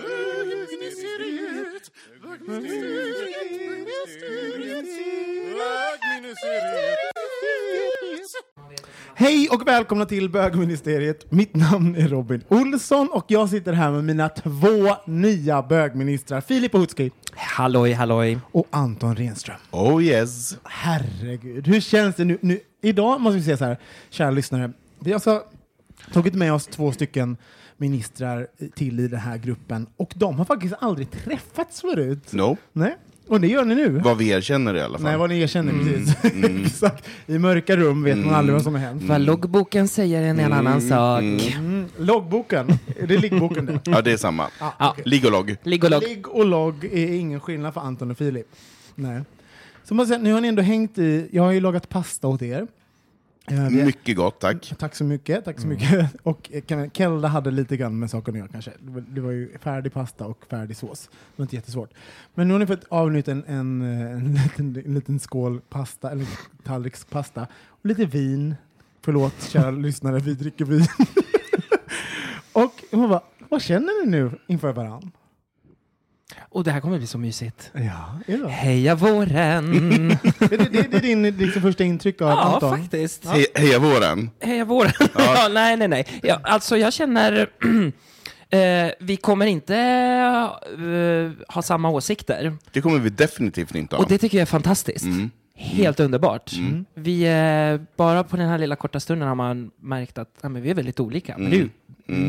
bögministeriet. Hej och välkomna till bögministeriet. Mitt namn är Robin Olsson och jag sitter här med mina två nya bögministrar, Filip Ohutski Halloj, halloj. och Anton Renström. Oh yes. Herregud, hur känns det nu? nu? Idag måste vi säga så här, kära lyssnare. Vi har alltså tagit med oss två stycken ministrar till i den här gruppen och de har faktiskt aldrig träffats förut. No. Nej, och det gör ni nu. Vad vi erkänner i alla fall. Nej, vad ni erkänner Mm, precis. Exakt. I mörka rum vet man aldrig vad som har hänt. Vad loggboken säger en en annan sak. Mm. Loggboken, är det liggboken det? Ja, det är samma. Ja. Ligg och logg. Ligg och logg. Ligg och logg är ingen skillnad för Anton och Filip. Nej. Så man säger, nu har ni ändå hängt i, jag har ju lagat pasta åt er. Eh, Mycket gott, tack. Tack så mycket. Tack så mycket. Och eh, Kelda hade lite grann med saker att göra kanske. Det var, ju färdig pasta och färdig sås. Det var inte jättesvårt. Men nu har ni fått avnytt en, en, eh, en, liten, en liten skål pasta, eller tallriks pasta. Och lite vin. Förlåt kära lyssnare, vi dricker vin. och hon bara, vad känner ni nu inför varandra? Och det här kommer bli så mysigt. Ja, det? Heja våren! det, det, det är din liksom, första intryck av ja, Anton? faktiskt. He heja våren. Heja våren! Ja. nej, nej, nej. Ja, alltså, jag känner... eh, vi kommer inte eh, ha samma åsikter. Det kommer vi definitivt inte ha. Och det tycker jag är fantastiskt. Mm. Helt underbart. Vi, eh, bara på den här lilla korta stunden har man märkt att ja, men vi är väldigt olika. Men det är ju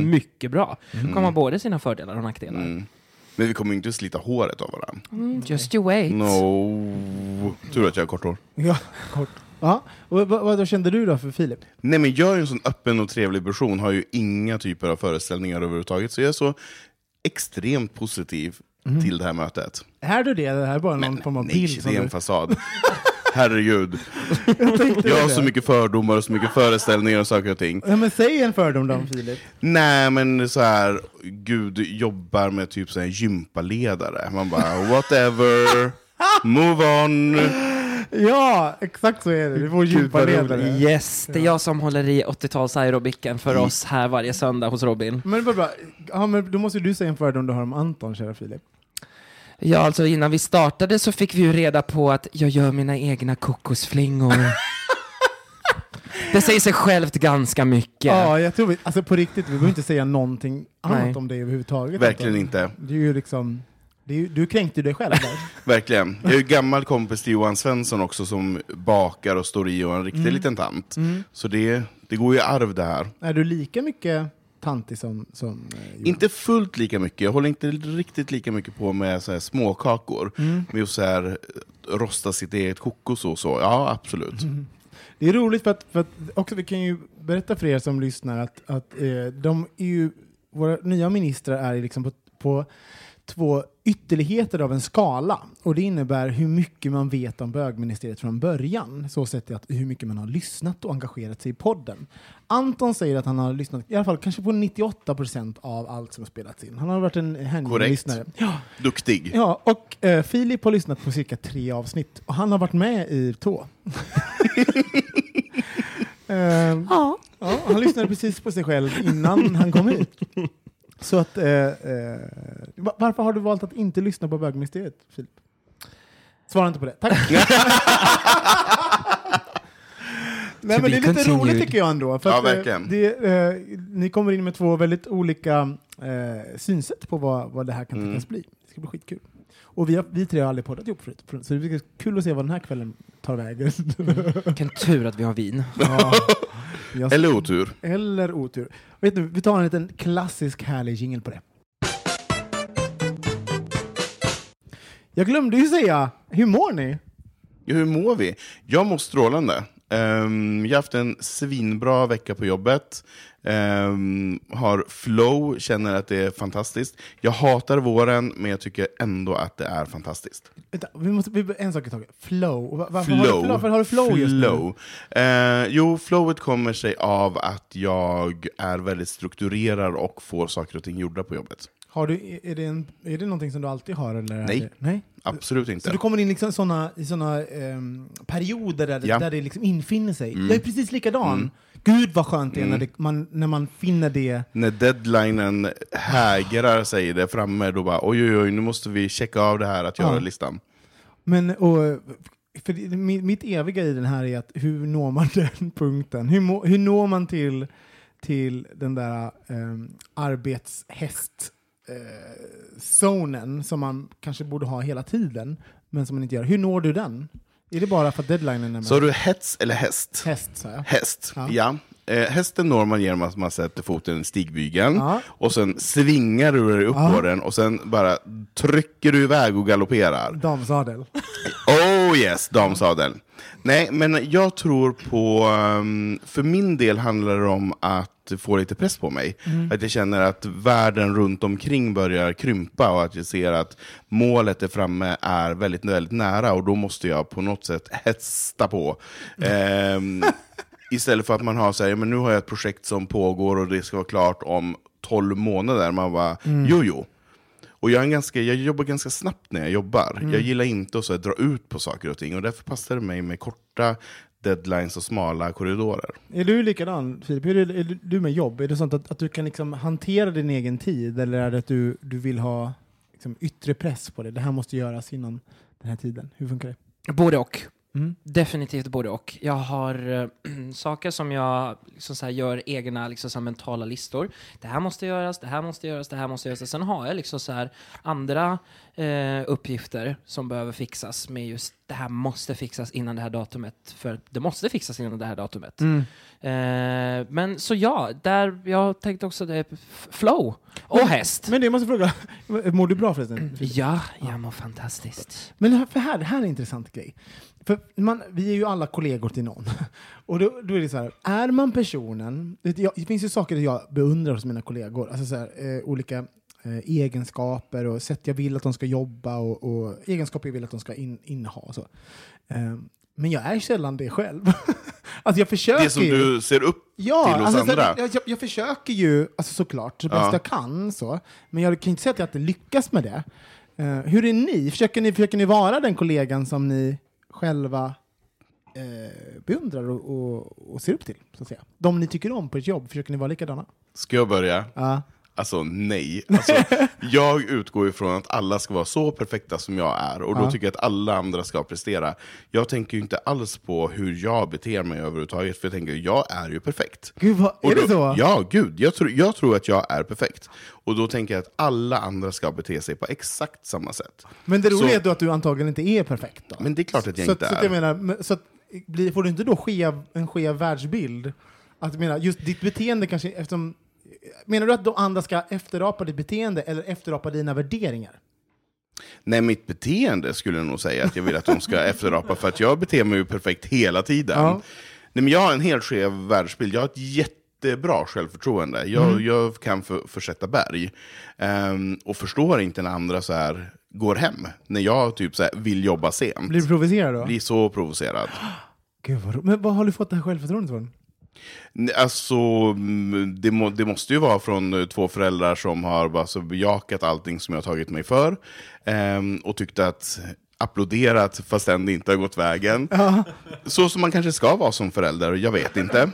mycket bra. Det kommer både sina fördelar och nackdelar. Mm. Men vi kommer inte slita håret av varandra. Mm, Just you wait. No. Tur att jag har kort hår. Ja, kort. Ja. Och, vad, kände du då för Filip? Nej, men jag är en sån öppen och trevlig person, har ju inga typer av föreställningar överhuvudtaget, så jag är så extremt positiv till det här mötet. Är du det? Det här är bara någon form av Nej, bild? det som är en du... fasad. Herregud. tänkte Jag har det. så mycket fördomar och så mycket föreställningar och saker och ting. Ja, men säg en fördom då, Filip. Nej, men så här, Gud jobbar med typ så här gympaledare. Man bara, whatever, move on. Ja, exakt så är det. Du får gympaledare. Yes, det är jag som håller i 80-tals aerobiken för oss här varje söndag hos Robin. Men, bara, bara, ja, men då måste du säga en fördom du har om Anton, kära Filip. Ja, alltså innan vi startade så fick vi ju reda på att jag gör mina egna kokosflingor. det säger sig självt ganska mycket. Ja, jag tror vi, alltså på riktigt, vi behöver inte säga någonting annat Nej. om det överhuvudtaget. Verkligen inte. Det är ju liksom, det är ju, du kränkte ju dig själv där. Verkligen. Jag är ju gammal kompis till Johan Svensson också som bakar och står i och är en riktig Mm. liten tant. Så det, det går ju i arv det här. är du lika mycket tantig som, som eh? Inte fullt lika mycket, jag håller inte riktigt lika mycket på med så här småkakor. Mm. Med så här, rosta sitt eget kokos och så. Ja, absolut. Mm. Det är roligt för att, för att också vi kan ju berätta för er som lyssnar att, att eh, de är ju, våra nya ministrar är liksom på, på två ytterligheter av en skala. Och det innebär hur mycket man vet om bögministeriet från början. Så sett att hur mycket man har lyssnat och engagerat sig i podden. Anton säger att han har lyssnat i alla fall kanske på 98 procent av allt som har spelats in. Han har varit en hängiven lyssnare. Ja, Duktig. ja, och eh, Filip har lyssnat på cirka tre avsnitt och han har varit med i två. Ehm, Ja. Ja, han lyssnade precis på sig själv innan han kom hit. Så att, eh, eh, va- varför har du valt att inte lyssna på bögministeriet, Filip? Svara inte på det. Tack. Nej, men det är lite roligt continued. tycker jag ändå. För Ja, att, eh, det, eh, ni kommer in med två väldigt olika eh, synsätt på vad, vad det här kan Mm. tänkas bli. Det ska bli skitkul. Och vi, har, vi tre har aldrig poddat ihop förut, så det blir kul att se vad den här kvällen tar vägen. Vilken tur att vi har vin. ja. Jag- Eller otur. eller otur. Vet du, vi tar en liten klassisk härlig jingle på det. Jag glömde ju säga, hur mår ni? Ja, hur mår vi? Jag mår strålande. Ehm, jag har haft en svinbra vecka på jobbet. Ehm, har flow, känner att det är fantastiskt. Jag hatar våren, men jag tycker ändå att det är fantastiskt. Vänta, vi måste, vi, en sak i taget. Flow. Va- Varför, Har, du, Flow. flow? varför har du flow just nu? Flow. Eh, jo, flowet kommer sig av att jag är väldigt strukturerad och får saker och ting gjorda på jobbet. Har du, är, det en, är det någonting som du alltid har? Eller Nej. Det, nej? Absolut inte. Så du kommer in liksom såna, i såna ehm, perioder där, det- Ja. där det liksom infinner sig. Mm. Jag är precis likadan. Mm. Gud vad skönt det är Mm. när, det, man, när man finner det. När deadlinen hägrar sig där framme, då bara oj, oj, oj, nu måste vi checka av det här att Ja. göra-listan. Men, och, för det, mitt eviga i den här är att hur når man den punkten? Hur, hur når man till, till den där um, arbetshäst eh, zonen som man kanske borde ha hela tiden, men som man inte gör. Hur når du den? Är det bara för att deadlinen är med? Så du hets eller häst? Häst, sa jag. Häst, Ja. ja. Eh, hästen når man genom att man sätter foten i stigbygeln, Ja. och sen svingar du dig upp Ja. på den, och sen bara trycker du iväg och galopperar. Damsadel. Oh yes, damsadel. Nej, men jag tror på... um, För min del handlar det om att få lite press på mig. Att jag känner att världen runt omkring börjar krympa och att jag ser att målet är framme är väldigt, väldigt nära och då måste jag på något sätt hästa på. Ehm, istället för att man har så här, men nu har jag ett projekt som pågår och det ska vara klart om 12 månader. Man bara, jo jo. Och jag, är ganska, jag jobbar ganska snabbt när jag jobbar. Jag gillar inte att så här, dra ut på saker och ting. Och därför passar det mig med korta deadlines och smala korridorer. Är du likadan, Filip? Hur är, är du- du med jobb? Är det sånt att, att du kan liksom hantera din egen tid, eller är det att du, du vill ha liksom, yttre press på det? Det här måste göras innan den här tiden. Hur funkar det? Både och. Mm. Definitivt både och. Jag har äh, saker som jag liksom så här gör egna liksom så här mentala listor. Det här måste göras, det här måste göras, det här måste göras. Sen har jag liksom så här andra eh, uppgifter som behöver fixas med just det här måste fixas innan det här datumet. För det måste fixas innan det här datumet. Eh, men så ja, där jag tänkte också det flow och häst. Men det, jag måste fråga, mår du bra förresten? ja, jag mår fantastiskt. Men för här, här är en intressant grej. För man, vi är ju alla kollegor till någon. Och då, då är det så här, är man personen... Det, jag, det finns ju saker jag beundrar hos mina kollegor. Alltså så här, eh, olika egenskaper och sätt jag vill att de ska jobba och, och egenskaper jag vill att de ska in, inneha. Så. Eh, men jag är sällan det själv. alltså jag försöker Det som du ser upp Ja, till hos alltså, så andra. jag, jag, jag försöker ju alltså, såklart så bäst Ja. jag kan, så. men jag kan inte säga att jag inte lyckas med det. Eh, hur är ni? Försöker, ni? försöker ni vara den kollegan som ni själva eh, beundrar och, och, och ser upp till? Så att säga. De ni tycker om på ett jobb, försöker ni vara likadana? Ska jag börja? Ja. Alltså nej. Alltså, jag utgår ifrån att alla ska vara så perfekta som jag är, och då tycker jag att alla andra ska prestera. Jag tänker ju inte alls på hur jag beter mig överhuvudtaget, för jag tänker jag är ju perfekt. Gud, vad, Och är då, det så? Ja, gud. Jag tror, jag tror att jag är perfekt. Och då tänker jag att alla andra ska bete sig på exakt samma sätt. Men det roliga Så- är då att du antagligen inte är perfekt. Då. Men det är klart att jag så, inte så är. jag menar, men- så att, blir, får du inte då skev, en skev världsbild? Att, menar, just ditt beteende kanske, eftersom, menar du att de andra ska efterapa ditt beteende eller efterapa dina värderingar? Nej, mitt beteende skulle jag nog säga att jag vill att de ska efterapa, för att jag beter mig ju perfekt hela tiden. Ja. Nej, men jag har en helt skev världsbild. Jag har ett jättebra självförtroende. Jag, Mm. jag kan för, försätta berg. Ehm, och förstår inte när andra så här går hem. När jag typ så här vill jobba sent. Blir du provocerad då? Blir så provocerad. Gud, vad men vad har du fått det här självförtroendet från? Alltså, mm, det, må, det måste ju vara från eh, två föräldrar som har alltså, bejakat allting som jag har tagit mig för. ehm, och tyckt att applåderat fastän det inte har gått vägen. Så som man kanske ska vara som förälder, jag vet inte. Men,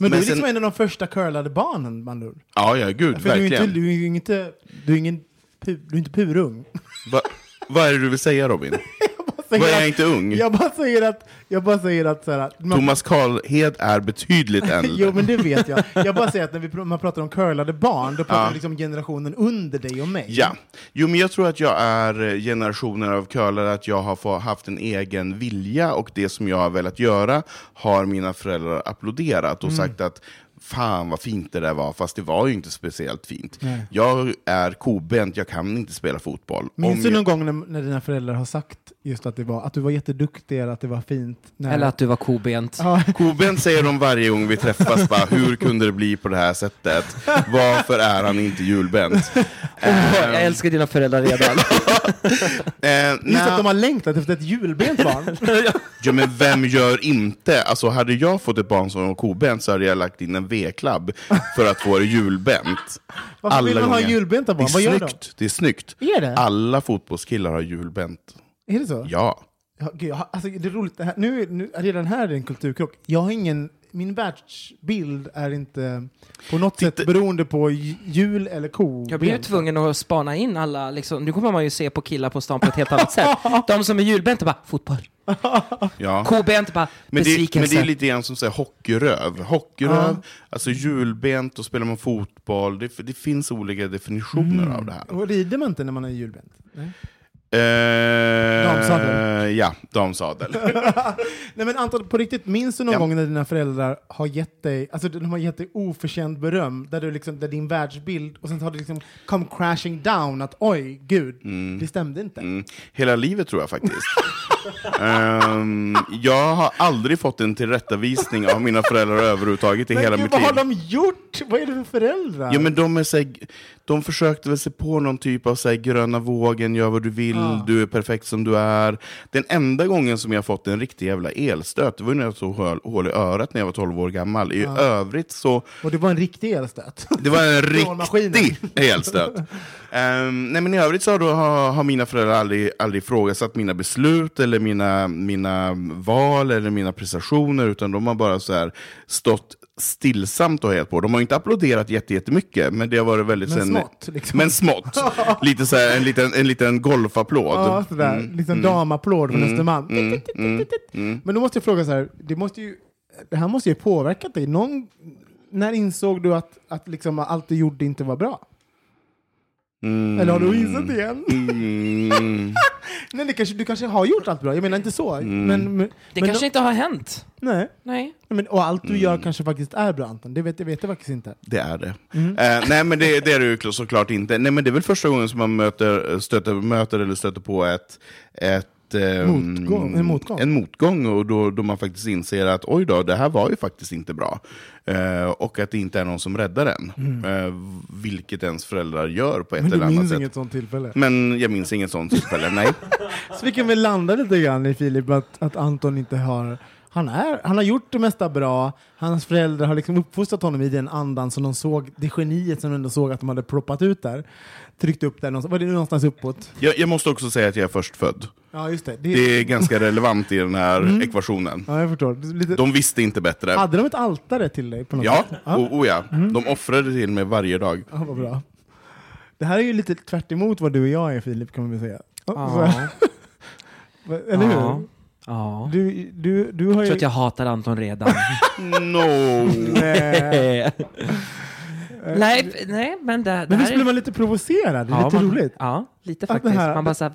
Men du är liksom sen- en av de första curlade barnen, man. Ja, ja, gud, För du är, verkligen. inte, du är ju inte, du är ingen, du är inte purung. Va, vad är det du vill säga Robin? jag säger Vad är att- jag inte ung? Jag bara säger att... Jag bara säger att så här, man, Thomas Karlhed är betydligt äldre. Jo, men det vet jag. Jag bara säger att när vi, man pratar om curlade barn, då pratar Ja. vi liksom generationen under dig och mig. Ja, jo men jag tror att jag är eh, generationen av curlare, att jag har haft en egen vilja och det som jag har velat göra har mina föräldrar applåderat och Mm. sagt att fan vad fint det där var, fast det var ju inte speciellt fint. Jag är kobent, jag kan inte spela fotboll. Minns Om du jag- någon gång när, när dina föräldrar har sagt just att, det var, att du var jätteduktig eller att det var fint? När, Eller att du var kobent. Ja, Kobent säger de varje gång vi träffas, bara, hur kunde det bli på det här sättet? Varför är han inte julbent? Jag älskar dina föräldrar redan. Eh, just att de har längtat efter ett julbent barn. Ja men vem gör inte? Alltså hade jag fått ett barn som var kobent så hade jag lagt in en V-klabb för att få det julbent. Varför vill man ha gånger. julbenta Det barn? Vad är gör de? snyggt. Det är snyggt. Är det? Alla fotbollskillar har julbent. Är det så? Ja. Ja, gud, jag har- alltså, det är roligt, det här, nu, nu, redan här är det en kulturkrock. Jag har ingen, min världsbild är inte på något sätt beroende på ju- jul eller ko. Jag blir ju tvungen att spana in alla, liksom, nu kommer man ju se på killar på stan på ett helt annat sätt. De som är julbenta bara, fotboll. ja. Kobent bara, Men det, men det är lite grann som säger hockeyröv. Hockeyröv, alltså julbent, då spelar man fotboll. Det, det finns olika definitioner Mm. av det här. Och rider man inte när man är julbent? Nej. Eh, Damsadel. Ja, damsadel. Nej men Anton, på riktigt, minns du någon Ja. gång när dina föräldrar har gett dig, alltså de har gett dig oförtjänt beröm, där, du liksom, där din världsbild, och sen har det liksom come crashing down, att oj, gud, det stämde inte. Mm. Hela livet tror jag faktiskt. Ehm, jag har aldrig fått en tillrättavisning av mina föräldrar överhuvudtaget i Men hela gud, mitt vad liv. har de gjort? Vad är det för föräldrar? Ja, men de, är så här, de försökte väl se på någon typ av så här, gröna vågen, gör vad du vill, du är perfekt som du är. Den enda gången som jag fått en riktig jävla elstöt, det var när jag tog hål, hål i örat när jag var 12 år gammal. I övrigt så, Och det var en riktig elstöt. det var en riktig elstöt. Ehm, nej, men I övrigt så har, då, har, har mina föräldrar aldrig, aldrig ifrågasatt mina beslut, eller mina, mina val, eller mina prestationer, utan de har bara så här stått stillsamt och helt på. De har inte applåderat jätte- jättemycket, men det har varit väldigt... Men sen- smått, liksom. Men smått. Lite så här, en, liten, en liten golfapplåd. Ja, sådär. Mm, liksom damapplåd från Östermalm. mm, mm, mm. Men då måste jag fråga så här, det, måste ju, det här måste ju påverkat dig. Någon, när insåg du att, att liksom allt du gjorde inte var bra? Mm. Eller har du insett det igen? Mm. Nej, det kanske, du kanske har gjort allt bra, jag menar inte så. Mm. Men, men, Det men kanske inte har hänt. Nej. Nej. Men, och allt du gör Mm. kanske faktiskt är bra Anton, det vet, det vet jag faktiskt inte. Det är det. Mm. Eh, nej, men det, det är det ju kl- såklart inte. Nej, men det är väl första gången som man möter, stöter, möter eller stöter på ett, ett ehm, Motgång, en motgång. En motgång, och då, då man faktiskt inser att oj då, det här var ju faktiskt inte bra. Eh, och att det inte är någon som räddar en. Eh, vilket ens föräldrar gör på ett Mm. Men du eller annat minns sätt. inget sånt tillfälle. Men jag minns inget sånt tillfälle, nej. Så vi kan väl landa lite grann i Filip, att, att Anton inte har... Han, är, han har gjort det mesta bra, hans föräldrar har liksom uppfostrat honom i den andan som de såg, det geniet som de ändå såg att de hade proppat ut där. Tryckt upp där någonstans, var det någonstans uppåt? Jag, jag måste också säga att jag är förstfödd. Ja, just det. det, Det är ganska relevant i den här ekvationen. ja, jag förstår. Lite, De visste inte bättre. hade de ett altare till dig? På något Ja, sätt? o, o ja. De offrade till mig varje dag. Ja, vad bra. Det här är ju lite tvärt emot vad du och jag är Filip, kan man väl säga. Ja. Så- Eller hur? Ja. Du, du, du har Jag ju... tror att jag hatar Anton redan. No! Nej. nej, nej, men det, det Men visst blir man lite provocerad? Det är ja, lite man, roligt. Ja, lite Att det faktiskt. här- Man bara såhär,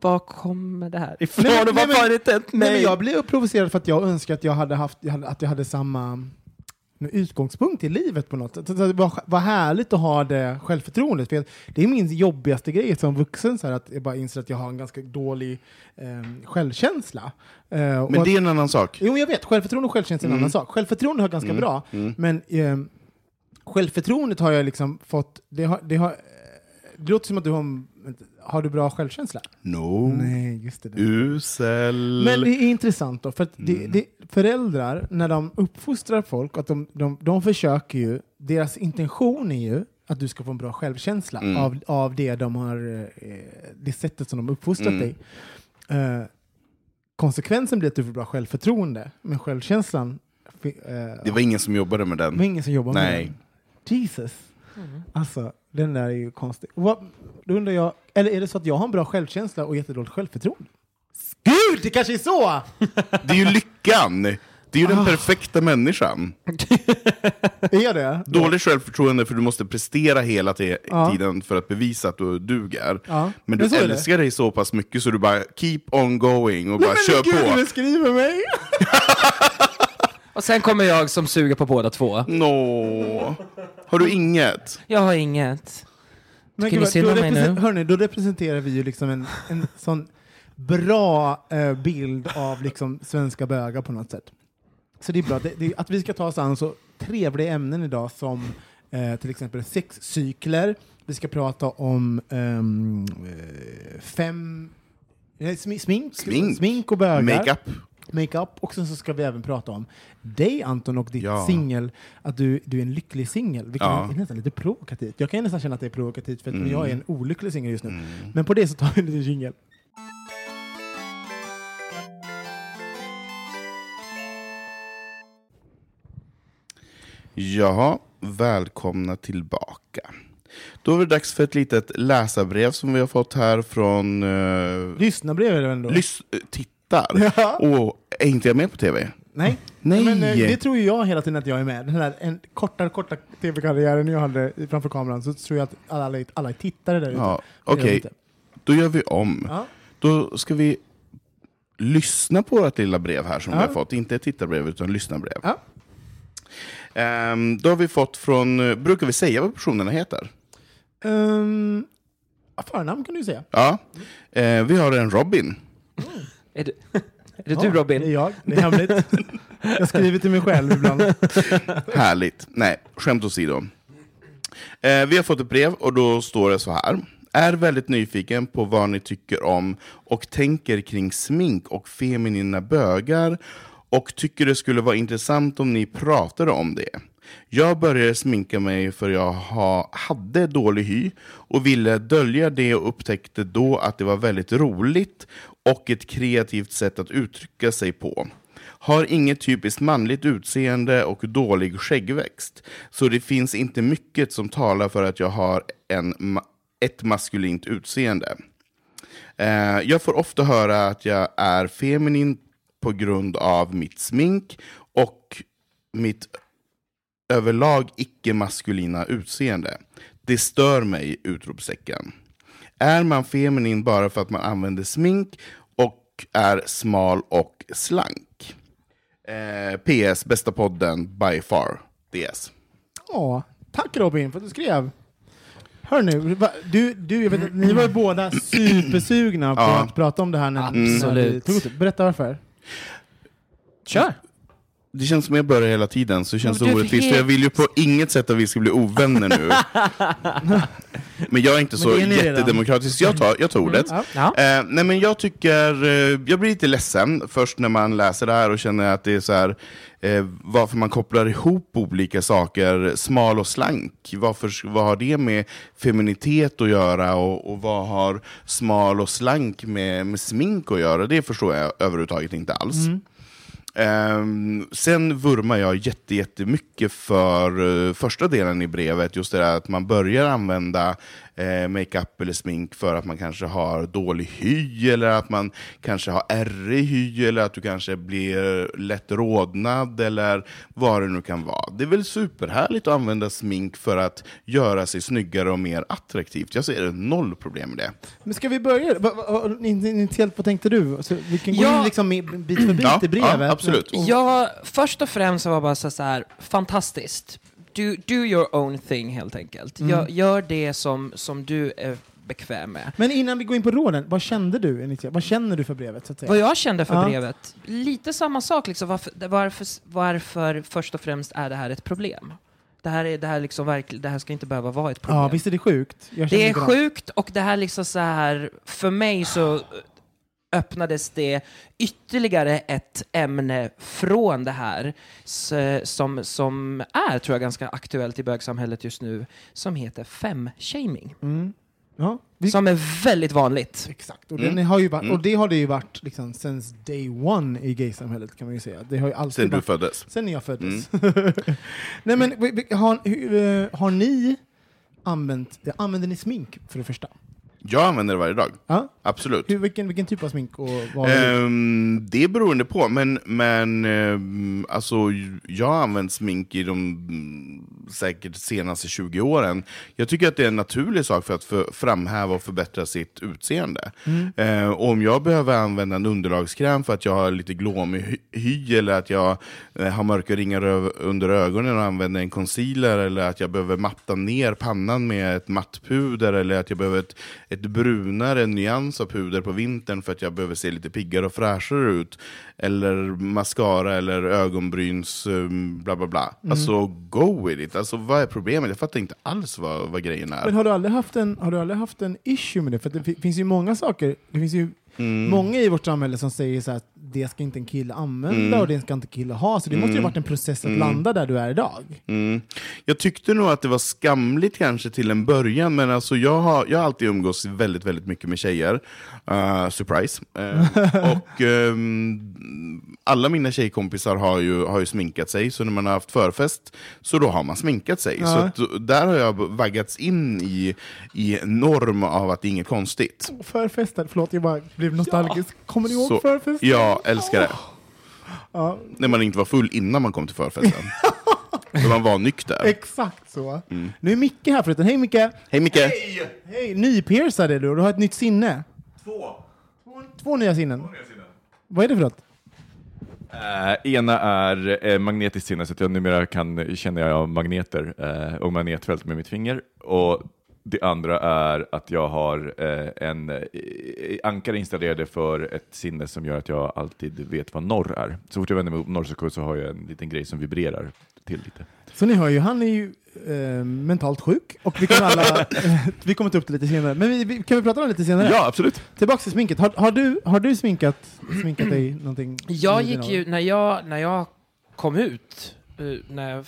var kommer det här ifrån? Nej, men- och nej, varför men- har det inte hänt Nej, men mig? jag blev provocerad för att jag önskar att jag hade, haft, att jag hade samma utgångspunkt i livet på något sätt. Var, var härligt att ha det självförtroendet. För det är min jobbigaste grej som vuxen, så här, att jag bara inser att jag har en ganska dålig eh, självkänsla. Eh, Men att- det är en annan sak. Jo, jag vet. Självförtroende och självkänsla är en Mm. annan sak. Självförtroende har jag ganska bra, men eh, självförtroendet har jag liksom fått... Det, har, det, har, det låter som att du har... Har du bra självkänsla? No. Nej, just det. Usel. Men det är intressant då, för det, Mm. det, föräldrar, när de uppfostrar folk, att de, de, de försöker ju, deras intention är ju att du ska få en bra självkänsla Mm. av, av det de har, eh, det sättet som de uppfostrat Mm. dig. Eh, konsekvensen blir att du får bra självförtroende, men självkänslan eh, Det var ingen som jobbade med det var den. ingen som jobbar med Nej. den. Jesus. Alltså, den där är ju konstig. Vad, då undrar jag, eller är det så att jag har en bra självkänsla och jättedåligt självförtroende? Gud, det kanske är så! Det är ju lyckan! Det är ju den perfekta människan. Är det? Dåligt självförtroende för du måste prestera hela Ja. tiden för att bevisa att du duger. Ja. Men du Men älskar dig så pass mycket så du bara keep on going och bara Men kör gud, på. du skriver mig! Och sen kommer jag som suger på båda två. Nå. Har du inget? Jag har inget. Men Tycker ni gud, synd då, om mig represen- nu? hörni, då representerar vi ju liksom en, en sån bra eh, bild av liksom svenska bögar på något sätt. Så det är bra det, det, att vi ska ta oss an så trevliga ämnen idag som eh, till exempel sexcykler. Vi ska prata om ehm, eh, fem smi- smink, Smink. smink och bögar. Makeup? Makeup. Och sen så ska vi även prata om dig Anton och ditt Ja. singel, att du, du är en lycklig singel. Vilket Ja. är nästan lite provokativt. Jag kan nästan känna att det är provokativt för att Mm. jag är en olycklig singel just nu. Men på det så tar vi en liten jingel. Jaha, välkomna tillbaka. Då är det dags för ett litet läsarbrev som vi har fått här från uh, Lyssnarbrev är det ändå? lys- eh, tittar. Ja. Och är inte jag med på tv? Nej. Nej. Men eh, det tror ju jag hela tiden att jag är med. Den här en korta, korta tv-karriären jag hade framför kameran så tror jag att alla, alla tittare där ute. Ja, de Okej, inte. då gör vi om. Ja. Då ska vi lyssna på vårt lilla brev här som Ja. vi har fått. Inte ett tittarbrev utan lyssnarbrev. Ja. Ehm, då har vi fått från, eh, brukar vi säga vad personerna heter? Um, förnamn kan du säga. Ja, Eh, vi har en Robin. Är det, är det Ja, du Det är Robin? jag. Det är hemligt. jag skriver till mig själv ibland. Härligt. Nej, skämt åsido. Eh, vi har fått ett brev och då står det så här. Är väldigt nyfiken på vad ni tycker om och tänker kring smink och feminina bögar och tycker det skulle vara intressant om ni pratade om det. Jag började sminka mig för jag ha, hade dålig hy och ville dölja det och upptäckte då att det var väldigt roligt och ett kreativt sätt att uttrycka sig på. Har inget typiskt manligt utseende och dålig skäggväxt. Så det finns inte mycket som talar för att jag har en, ett maskulint utseende. Eh, jag får ofta höra att jag är feminin på grund av mitt smink och mitt överlag icke-maskulina utseende. Det stör mig! Utropstecken. Är man feminin bara för att man använder smink och är smal och slank? Eh, PS, bästa podden by far. DS. Ja, tack Robin för att du skrev. Hör nu, va- du, du, jag vet, att ni var ju båda supersugna på Ja. att prata om det här när, Absolut. när vi tog. Berätta varför. Kör! Det känns som jag börjar hela tiden, så det känns orättvist. För jag vill ju på inget sätt att vi ska bli ovänner nu. men jag är inte så är jättedemokratisk. Jag tar, jag tar ordet. Ja. Ja. Eh, nej men jag tycker, eh, jag blir lite ledsen först när man läser det här och känner att det är så här, eh, varför man kopplar ihop olika saker, smal och slank. Varför, vad har det med feminitet att göra och, och vad har smal och slank med, med smink att göra? Det förstår jag överhuvudtaget inte alls. Um, sen vurmar jag jätte, jättemycket för uh, första delen i brevet, just det där att man börjar använda uh, makeup eller smink för att man kanske har dålig hy, eller att man kanske har ärrig hy, eller att du kanske blir lätt rodnad, eller vad det nu kan vara. Det är väl superhärligt att använda smink för att göra sig snyggare och mer attraktivt. Jag ser noll problem med det. Men ska vi börja? Va, va, va, initiellt, vad tänkte du? Så vi kan gå Ja. in liksom bit för bit Ja, i brevet. ja, absolut. Ja, först och främst var bara så så här, fantastiskt. Do, do your own thing helt enkelt. Gör, gör det som, som du är bekväm med. Men innan vi går in på råden, vad kände du? Vad känner du för brevet? Så att säga? Vad jag kände för Ja. brevet, lite samma sak. Liksom, varför, varför, varför först och främst är det här ett problem? Det här, är, det, här liksom verkl, det här ska inte behöva vara ett problem. Ja, visst är det sjukt? Det är sjukt och det här liksom så här, för mig så öppnades det ytterligare ett ämne från det här som, som är, tror jag, ganska aktuellt i bögsamhället just nu, som heter fem-shaming. Mm. Ja, vi, Som är väldigt vanligt. exakt. Och, Mm. har ju varit, Mm. och det har det ju varit liksom, sen day one i gaysamhället kan man ju säga. Det har ju alltid Sen du varit, föddes. sen jag föddes. Nej men har, eh, har ni använt, använder ni smink för det första? Jag använder det varje dag. Ja. Absolut. Hur, vilken, vilken typ av smink? Och vad? Ehm, det är beroende på, men, men ehm, alltså, jag har använt smink i de mm, säkert senaste 20 åren. Jag tycker att det är en naturlig sak för att för, framhäva och förbättra sitt utseende. Ehm, och om jag behöver använda en underlagskräm för att jag har lite glåmig hy, eller att jag eh, har mörka ringar under ögonen och använder en concealer eller att jag behöver matta ner pannan med ett mattpuder eller att jag behöver ett, ett brunare nyans av puder på vintern för att jag behöver se lite piggare och fräschare ut. Eller mascara eller ögonbryns um, bla bla bla. Alltså go with it. Alltså vad är problemet? Jag fattar inte alls vad, vad grejen är. Men har du aldrig haft en, har du aldrig haft en issue med det? För det fi- finns ju många saker, det finns ju Mm. många i vårt samhälle som säger så här det ska inte en kille använda Mm. och det ska inte en kille ha, så det måste ju ha varit en process att landa där du är idag. Mm. Jag tyckte nog att det var skamligt kanske till en början, men alltså jag, har, jag har alltid umgås väldigt, väldigt mycket med tjejer. Uh, surprise. Eh, och ehm, alla mina tjejkompisar har ju, har ju sminkat sig, så när man har haft förfest så då har man sminkat sig. Ja. Så att, där har jag vaggats in i, i norm av att det är inget konstigt. Förfesten, förlåt jag bara blev nostalgisk. Kommer ni ihåg Så, förfesten? Jag älskar det. Ja, När man inte var full innan man kom till förfesten. När man var nykter. exakt så. Mm. Nu är Micke här förresten. Hej Micke! Hej Micke! Hej! Nypiercad är du och du har ett nytt sinne. Två. Två nya sinnen. Vad är det för något? Eh, ena är eh, magnetiskt sinne, så att jag numera kan känna jag magneter eh, och magnetfält med mitt finger. Och det andra är att jag har eh, en eh, ankare installerade för ett sinne som gör att jag alltid vet vad norr är. Så fort jag vänder mig mot norrsökurs så har jag en liten grej som vibrerar till lite. Så ni hör ju, han är ju eh, mentalt sjuk och vi kommer, alla, eh, vi kommer ta upp det lite senare. Men vi, vi, kan vi prata om det lite senare? Ja, absolut. Tillbaks till sminket. Har, har, du, har du sminkat, sminkat dig någonting? Jag gick ju, när jag, när jag kom ut, eh, när jag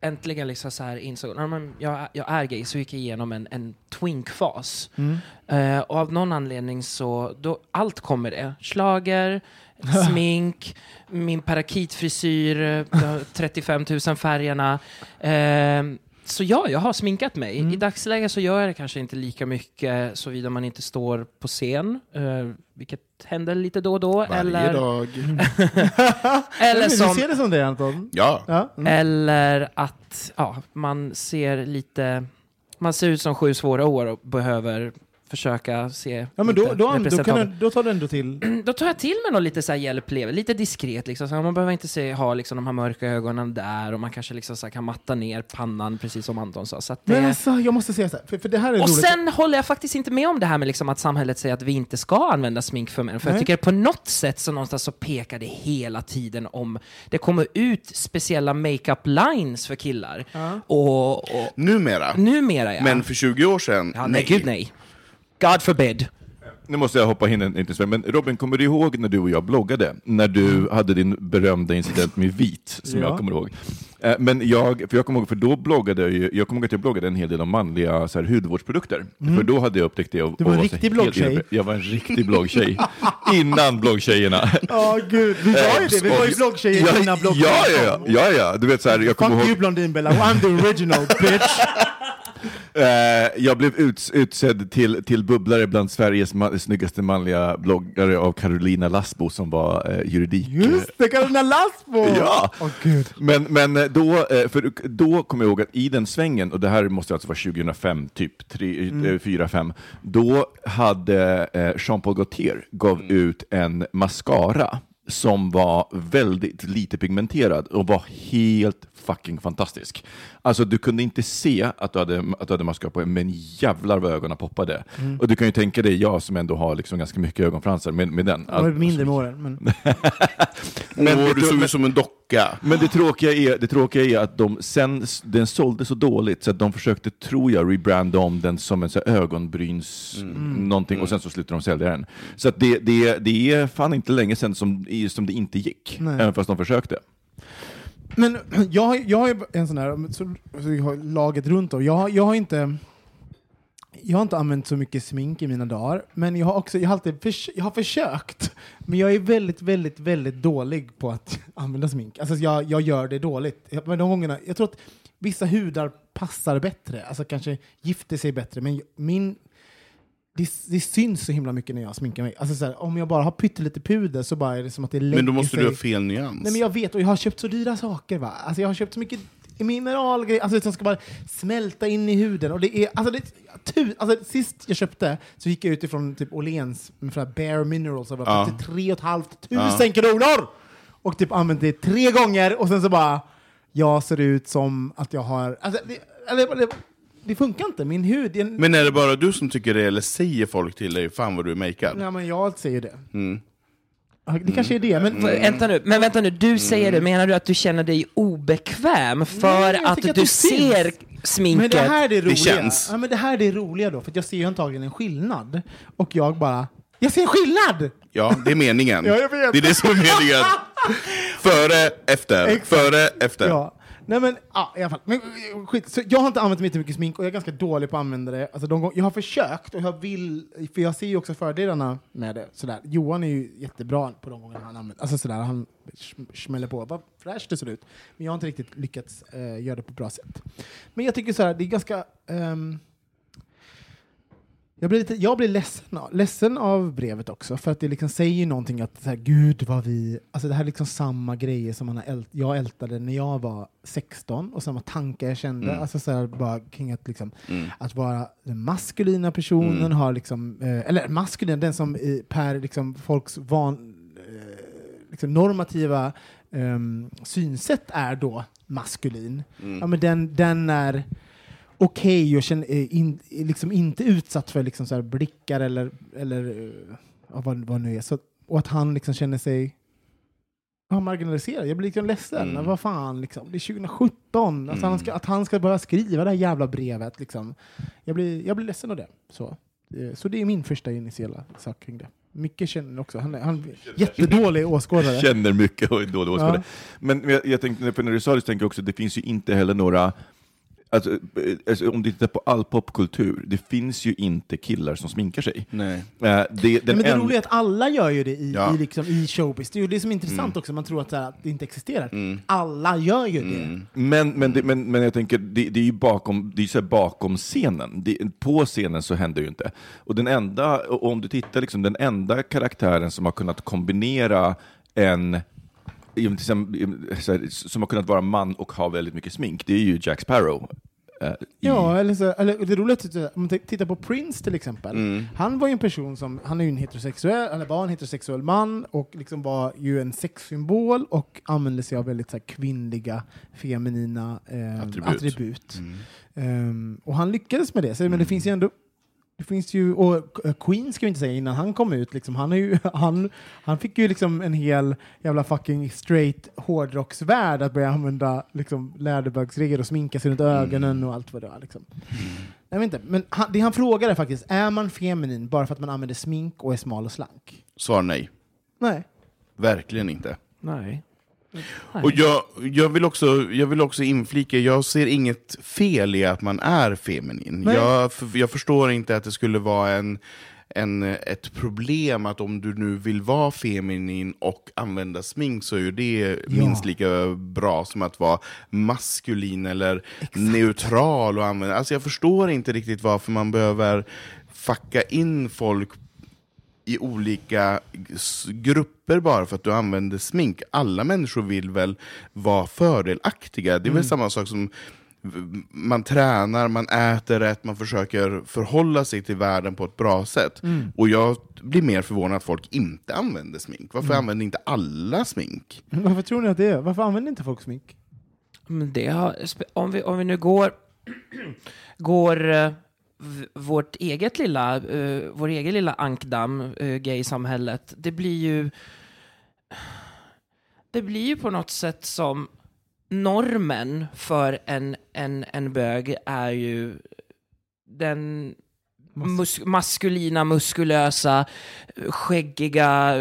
äntligen liksom så här insåg att jag, jag är gay, så gick jag igenom en, en twink-fas. Mm. Eh, och av någon anledning så, då, allt kommer det. Schlager, smink, min parakitfrisyr, eh, de 35 000 färgerna. Eh, så ja, jag har sminkat mig. Mm. I dagsläget så gör jag det kanske inte lika mycket såvida man inte står på scen, eh, vilket händer lite då och då. Varje eller, dag. eller, Men som, Du ser det som det Anton? Ja. Ja. Mm. eller att ja, man ser lite... Man ser ut som sju svåra år och behöver försöka se Ja, men då, då, då, kan du, då tar du ändå till... Då tar jag till med något lite så här hjälplever, lite diskret liksom. Så här, man behöver inte se, ha liksom de här mörka ögonen där och man kanske liksom så här kan matta ner pannan precis som Anton sa. Så att det... Men alltså, jag måste säga så här, för, för det här är och roligt. sen håller jag faktiskt inte med om det här med liksom att samhället säger att vi inte ska använda smink för män. För Nej. jag tycker på något sätt så någonstans så pekar det hela tiden om det kommer ut speciella makeup lines för killar. Och, och Numera. numera ja. Men för 20 år sedan, ja, nej. gud nej. God forbid. Nu måste jag hoppa in en liten men Robin, kommer du ihåg när du och jag bloggade? När du hade din berömda incident med vit, som Ja. jag kommer ihåg. Eh, Men jag, för jag kommer ihåg, för då bloggade jag ju, jag kommer ihåg att jag bloggade en hel del om manliga så här, hudvårdsprodukter. För då hade jag upptäckt det. Och, Du var en riktig bloggtjej. Jag var en riktig bloggtjej. Innan bloggtjejerna. Ja, gud. Vi var ju det. Vi var ju bloggtjejer ja, innan blogg. ja, ja, ja, ja, du vet så här, jag kommer Fuck ihåg... you Blondinbella, I'm the original bitch. Eh, jag blev uts utsedd till, till bubblare bland Sveriges ma snyggaste manliga bloggare av Carolina Lassbo som var eh, juridik. Just det, Carolina Lassbo! Ja. Åh gud. Men, men eh, då, eh, för då kommer jag ihåg att i den svängen, och det här måste alltså vara 2005, typ 3, 4, 5, då hade eh, Jean-Paul Gaultier gav ut en mascara som var väldigt lite pigmenterad och var helt fucking fantastisk. Alltså du kunde inte se att du hade, att du hade mascara på men jävlar vad ögonen poppade. Och du kan ju tänka dig, jag som ändå har liksom ganska mycket ögonfransar med, med den. Jag var mindre med åren. Men... Men Åh, du såg ut som en docka. Men det tråkiga är, det tråkiga är att de sen, den sålde så dåligt så att de försökte, tror jag, rebranda om den som en så här ögonbryns någonting och sen så slutade de sälja den. Så att det, det, det är fan inte länge sedan som, som det inte gick, Nej. även fast de försökte. Men jag, har- jag har ju en sån här, så, så jag har laget runt om. Jag, jag har inte jag har inte använt så mycket smink i mina dagar, men jag har också jag har alltid förs- jag har försökt. Men jag är väldigt, väldigt, väldigt dålig på att använda smink. Alltså jag, jag gör det dåligt. Men de gångerna, jag tror att vissa hudar passar bättre, alltså kanske gifter sig bättre, men min det, det syns så himla mycket när jag sminkar mig. Alltså så här, om jag bara har pyttelite puder så bara är det som att det lägger Men då måste sig. du ha fel nyans. Nej men jag vet, och jag har köpt så dyra saker va. Alltså jag har köpt så mycket mineralgrejer, alltså som ska bara smälta in i huden. Och det är, alltså, det, tu, alltså sist jag köpte så gick jag ut ifrån typ Åhléns med Bare Minerals och var ett halvt tusen kronor! Och typ använt det tre gånger och sen så bara, jag ser ut som att jag har, alltså det, det, det funkar inte, min hud, är en, Men är det bara du som tycker det, eller säger folk till dig fan vad du är makead? ja, men jag säger det. Mm. Det kanske är det, men Vänta nu, men vänta nu, du säger det, menar du att du känner dig obekväm för jag att att du det ser sminket? Men det här är det roliga. känns. Ja, men det här är det roliga då, för att jag ser ju antagligen en skillnad. Och jag bara, jag ser en skillnad! Ja, det är meningen. Ja, jag vet. Det är det som är meningen. Före, efter. Exakt. Före, efter. Ja. Nej men, ja, i alla fall. Men, skit. Så jag har inte använt mycket smink och jag är ganska dålig på att använda det. Alltså, de gång, jag har försökt och jag vill, för jag ser ju också fördelarna med det. Sådär. Johan är ju jättebra på de gånger han använder alltså sådär, han smäller på. Vad fräscht det ser ut. Men jag har inte riktigt lyckats eh, göra det på ett bra sätt. Men jag tycker såhär, det är ganska... ehm, jag blir, lite, jag blir ledsen, ledsen av brevet också, för att det liksom säger någonting att så här, gud vad vi... Alltså det här är liksom samma grejer som man har ält, jag ältade när jag var 16 och samma tankar jag kände, Mm. alltså så här, bara kring att, liksom, Mm. att vara den maskulina personen, Mm. har liksom, eh, eller maskulin, den som i, per liksom, folks van, eh, liksom normativa ehm, synsätt är då maskulin. Mm. Ja, men den, den är okej och känner, är in, är liksom inte utsatt för liksom så blickar eller, eller eh, ja, vad, vad nu är. Så, och att han liksom känner sig ja, marginaliserad. Jag blir liksom ledsen. Mm. Vad fan, liksom. det är 2017. Alltså, han ska, att han ska börja skriva det här jävla brevet. Liksom. Jag, blir, jag blir ledsen av det. Så, Eh, så det är min första initiala sak kring det. Micke känner också. Han är, han är jättedålig åskådare. Känner mycket och är dålig åskådare. Ja. Men jag, jag tänkte, när du sa det så tänkte jag också att det finns ju inte heller några Alltså, eh, alltså, om du tittar på all popkultur, det finns ju inte killar som sminkar sig. Nej. Eh, det, Nej, men det en- roliga är att alla gör ju det i, Ja. i, liksom, i showbiz. Det är ju det som är intressant Mm. också, man tror att, så här, att det inte existerar. Mm. Alla gör ju det. Mm. Men, men, det, men, men jag tänker, det, det är ju bakom, det är så här bakom scenen. Det, på scenen så händer ju inte. Och den enda, och om du tittar, liksom, den enda karaktären som har kunnat kombinera en till exempel, så här, som har kunnat vara man och ha väldigt mycket smink, det är ju Jack Sparrow. i- Ja, eller, så, eller det roliga är att om man tittar på Prince till exempel. Mm. Han var ju en person som, han är ju en heterosexuell, eller var en heterosexuell man och liksom var ju en sexsymbol och använde sig av väldigt så här, kvinnliga, feminina eh, Attribut. attribut. Mm. Ehm, och han lyckades med det. Så, men det finns ju ändå det finns ju, och eh, Queen ska vi inte säga innan han kom ut, liksom, han, är ju, han, han fick ju liksom en hel jävla fucking straight hårdrocksvärld att börja använda liksom, läderbögsregler och sminka sig runt ögonen och allt vad det var. Liksom. Jag vet inte, men han, det han frågar är faktiskt, är man feminin bara för att man använder smink och är smal och slank? Svar nej. Nej. Verkligen inte. Nej. Och jag, jag, vill också, jag vill också inflika, jag ser inget fel i att man är feminin. Nej. Jag, jag förstår inte att det skulle vara en, en, ett problem att om du nu vill vara feminin och använda smink så är ju det Ja. minst lika bra som att vara maskulin eller neutral. Och använda. Alltså jag förstår inte riktigt varför man behöver fucka in folk i olika grupper bara för att du använder smink. Alla människor vill väl vara fördelaktiga. Det är väl samma sak som man tränar, man äter rätt, man försöker förhålla sig till världen på ett bra sätt. Och jag blir mer förvånad att folk inte använder smink. Varför använder inte alla smink? Varför tror ni att det är? Varför använder inte folk smink? Men det har, om, vi, om vi nu går, går eh, vårt eget lilla, uh, vår egen lilla ankdamm, uh, gay-samhället, det blir ju det blir ju på något sätt som normen för en, en, en bög är ju den mus maskulina, muskulösa, skäggiga,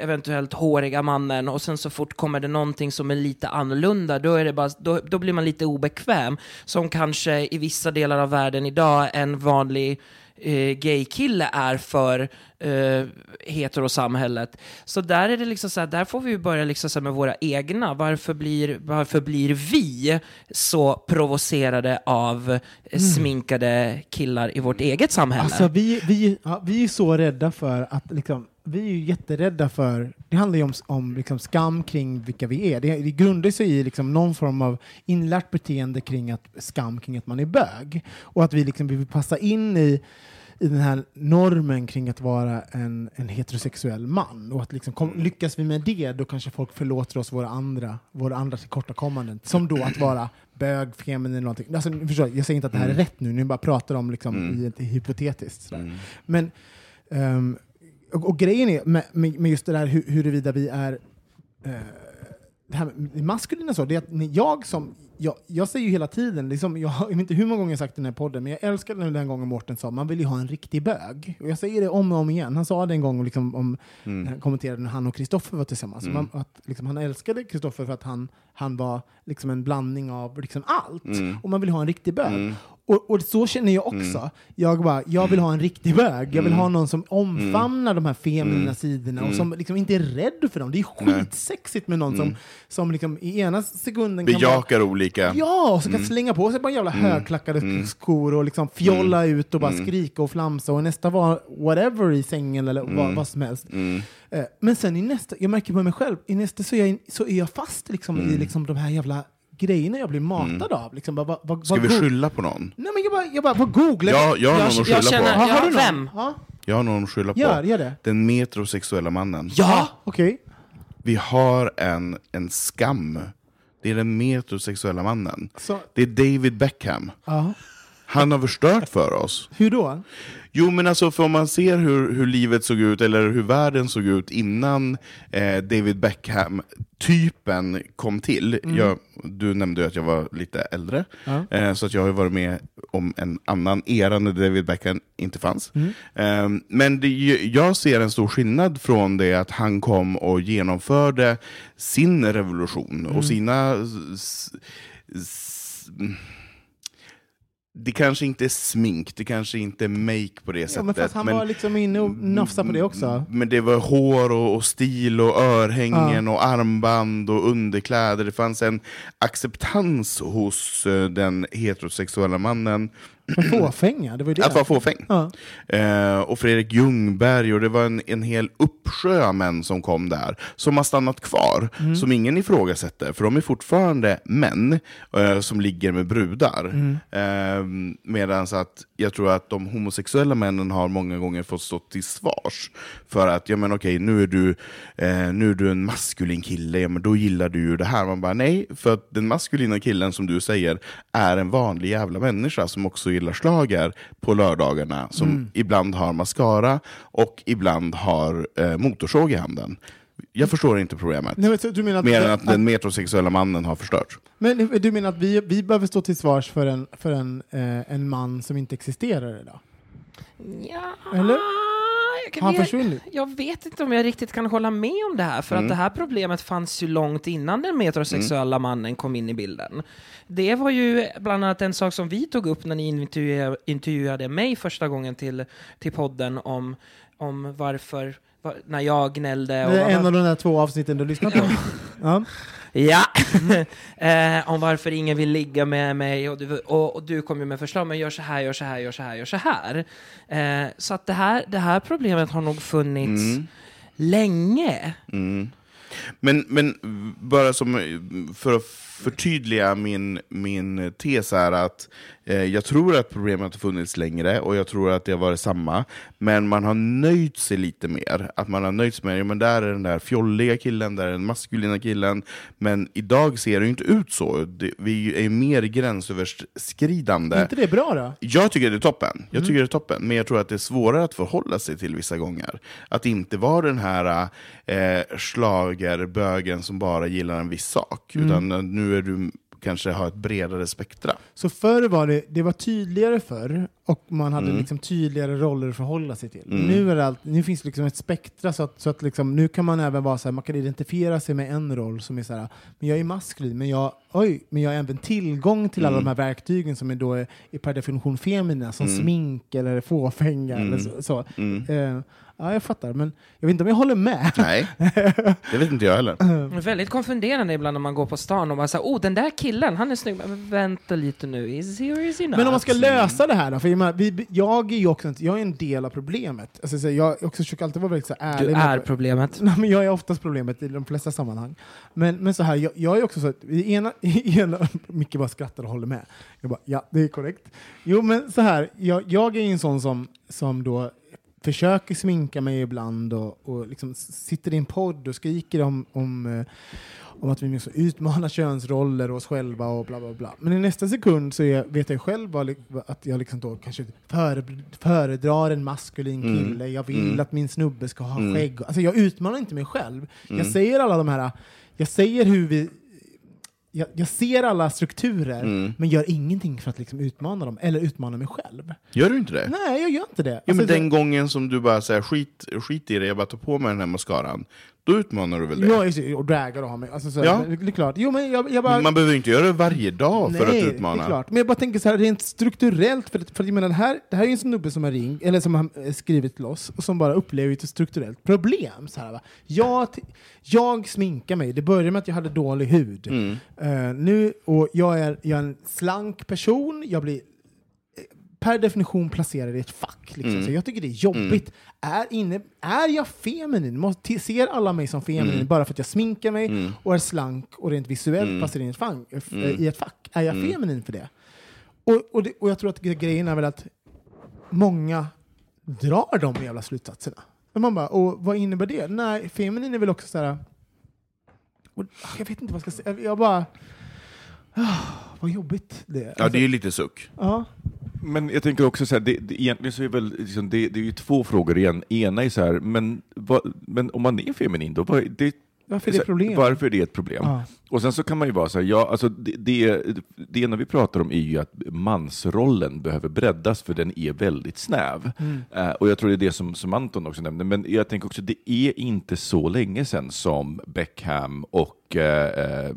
eventuellt håriga mannen och sen så fort kommer det någonting som är lite annorlunda, då, är det bara, då, då blir man lite obekväm. Som kanske i vissa delar av världen idag en vanlig eh, gaykille är för eh, heterosamhället. Så där är det liksom så här, där får vi börja liksom så med våra egna. Varför blir, varför blir vi så provocerade av eh, sminkade killar i vårt eget samhälle? Alltså, vi, vi, ja, vi är så rädda för att liksom, vi är ju jätterädda för, det handlar ju om, om liksom skam kring vilka vi är. Det, det grundar sig i liksom någon form av inlärt beteende kring att, skam kring att man är bög. Och att vi liksom vill passa in i, i den här normen kring att vara en, en heterosexuell man. Och att liksom, kom, lyckas vi med det, då kanske folk förlåter oss våra andra, våra andra tillkortakommanden. Som då att vara bög, feminin eller någonting. Alltså, förstår, jag säger inte att det här är rätt nu, ni bara pratar om liksom, i ett hypotetiskt. Sådär. Men ehm, och, och grejen är med, med, just det där hu, huruvida vi är eh, det här med maskulina så, det är att jag som jag, jag säger ju hela tiden, liksom, jag, jag vet inte hur många gånger jag sagt det i den här podden, men jag älskar den, den gången Mårten sa man vill ju ha en riktig bög. Och jag säger det om och om igen. Han sa det en gång liksom, om, när han kommenterade när han och Kristoffer var tillsammans. Man, att, liksom, han älskade Kristoffer för att han, han var liksom, en blandning av liksom, allt. Och man vill ha en riktig bög. Och, och så känner jag också. Jag, bara, jag vill ha en riktig bög. Jag vill ha någon som omfamnar de här feminina sidorna och som liksom inte är rädd för dem. Det är skitsexigt med någon som, som liksom i ena sekunden Bejakar olika. Ja, och så kan slänga på sig bara jävla högklackade skor och liksom fjolla ut och bara skrika och flamsa och nästa var whatever i sängen eller vad, vad som helst. Eh, Men sen i nästa, jag märker på mig själv, i nästa så är jag, så är jag fast liksom i liksom de här jävla grejerna jag blir matad av. Liksom, bara, vad, vad, Ska vad vi go- skylla på någon? Nej men jag bara, jag bara vad googlar Jag, jag har någon att jag skylla känner- på. Har du någon? vem? Ja, Jag har någon att skylla på. Gör, gör det. Den metrosexuella mannen. Ja! okej. Vi har en, en skam. Det är den metrosexuella mannen. Så- Det är David Beckham. Ja. Han har förstört för oss. Hur då? Jo, men alltså för om man ser hur, hur livet såg ut, eller hur världen såg ut innan eh, David Beckham-typen kom till. Jag, du nämnde ju att jag var lite äldre, eh, så att jag har ju varit med om en annan era när David Beckham inte fanns. Eh, men det, jag ser en stor skillnad från det att han kom och genomförde sin revolution och sina s, s, det kanske inte är smink, det kanske inte är make på det Ja, sättet. men fast han var liksom inne och nafsade på det också. Men det var hår och, och stil och örhängen och armband och underkläder. Det fanns en acceptans hos eh, den heterosexuella mannen Men fåfänga, det var ju det. att vara fåfäng. Ja. Eh, och Fredrik Ljungberg, och det var en, en hel uppsjö av män som kom där, som har stannat kvar, Mm. som ingen ifrågasätter, för de är fortfarande män eh, som ligger med brudar. Mm. Eh, Medan att jag tror att de homosexuella männen har många gånger fått stå till svars för att, ja men okej, nu är du, eh, nu är du en maskulin kille, ja men då gillar du ju det här. Man bara, nej, för att den maskulina killen som du säger är en vanlig jävla människa som också gillar slager på lördagarna, som Mm. ibland har mascara och ibland har eh, motorsåg i handen. Jag förstår inte problemet. Nej, du menar att, Mer än att den metrosexuella mannen har förstört. Men du menar att vi, vi behöver stå till svars för en, för en, eh, en man som inte existerar idag? Ja, Eller? Han försvunnit? jag vet inte om jag riktigt kan hålla med om det här, för att det här problemet fanns ju långt innan den metrosexuella mannen kom in i bilden. Det var ju bland annat en sak som vi tog upp när ni intervjuade, intervjuade mig första gången till, till podden om, om varför, var, när jag gnällde. och Det är en av de där två avsnitten du lyssnar på. ja. Ja, eh, om varför ingen vill ligga med mig och du, och, och du kommer med förslag, men gör så här, gör så här, gör så här, gör så här. Eh, så att det här, det här problemet har nog funnits länge. Men, men bara som för att förtydliga min, min tes är att eh, jag tror att problemet har funnits längre och jag tror att det har varit samma, men man har nöjt sig lite mer. Att man har nöjt sig med, ja men där är den där fjolliga killen, där är den maskulina killen, men idag ser det ju inte ut så. Det, vi är ju mer gränsöverskridande. Är inte det bra då? Jag tycker det är toppen, jag tycker det är toppen, men jag tror att det är svårare att förhålla sig till vissa gånger. Att inte vara den här eh, schlagerbögen som bara gillar en viss sak, utan eh, nu är du kanske ha ett bredare spektra. Så förr var det, det var tydligare förr och man hade Mm. liksom tydligare roller att förhålla sig till. Mm. Nu, är allt, nu finns det liksom ett spektra så att, så att liksom, nu kan man även vara så här, man kan identifiera sig med en roll som är så här, men jag är maskulin, men jag, oj, men jag har även tillgång till alla Mm. de här verktygen som är då är, är per definition feminina, som Mm. smink eller fåfänga Mm. eller så. så. Mm. Ja, jag fattar, men jag vet inte om jag håller med. Nej, det vet inte jag heller. Det är väldigt konfunderande ibland när man går på stan och bara säger oh den där killen, han är snygg. Men vänta lite nu, is he or is he not? Men om man ska lösa det här då? För jag, menar, vi, jag är ju också en, jag är en del av problemet. Alltså, så jag också försöker alltid vara väldigt så här ärlig. Du är problemet. Nej, men jag är oftast problemet i de flesta sammanhang. Men, men så här, jag, jag är också så att i ena, i ena, Micke bara skrattar och håller med. Jag bara, ja, det är korrekt. Jo, men så här, jag, jag är ju en sån som, som då försöker sminka mig ibland och, och liksom sitter i en podd och skriker om, om, eh, om att vi måste utmana könsroller och oss själva och bla bla bla. Men i nästa sekund så är, vet jag själv vad, att jag liksom då kanske före, föredrar en maskulin Mm. kille, jag vill Mm. att min snubbe ska ha Mm. skägg. Alltså jag utmanar inte mig själv. Mm. Jag säger alla de här, jag säger hur vi jag, jag ser alla strukturer, Mm. men gör ingenting för att liksom utmana dem, eller utmana mig själv. Gör du inte det? Nej, jag gör inte det. Ja, men Alltså, den gången som du bara säger skit, skit i det, jag bara tar på mig den här mascaran, då utmanar du väl det? jag är och dragar och har mig. Alltså, så, Ja. Det är klart. Jo, men jag, jag bara, Man behöver inte göra det varje dag för Nej, att utmana. det är klart. Men jag bara tänker så här, rent strukturellt, för, för jag menar, det, här, det här är ju en snubbe som har ringt, eller som har eh, skrivit till oss, och som bara upplever ett strukturellt problem. Så här, va? Jag, jag sminkar mig, det började med att jag hade dålig hud. Mm. Eh, nu, och jag är, jag är en slank person, jag blir per definition placerad i ett fack. Liksom. Mm. Så jag tycker det är jobbigt. Är, inne, är jag feminin? Måste, ser alla mig som feminin Mm. bara för att jag sminkar mig Mm. och är slank och rent visuellt Mm. in i ett, fang, Mm. i ett fack? Är jag Mm. feminin för det? Och, och, det, och jag tror att gre- grejen är väl att många drar de jävla slutsatserna. Och man bara, och vad innebär det? Nej, feminin är väl också så här... Och, ah, jag vet inte vad jag ska säga. Jag bara... Ah, vad jobbigt det är. Ja, Alltså, det är ju lite suck. ja. Men jag tänker också så här, det, det, egentligen så är väl, liksom, det, det är ju två frågor igen. Ena är så här, men, vad, men om man är feminin då, vad, det, varför är det här, problem? Varför är det ett problem? Ja. Och sen så kan man ju vara så här, ja, alltså det, det, det ena vi pratar om är ju att mansrollen behöver breddas för den är väldigt snäv. Mm. Eh, och jag tror det är det som, som Anton också nämnde, men jag tänker också det är inte så länge sedan som Beckham och eh, eh,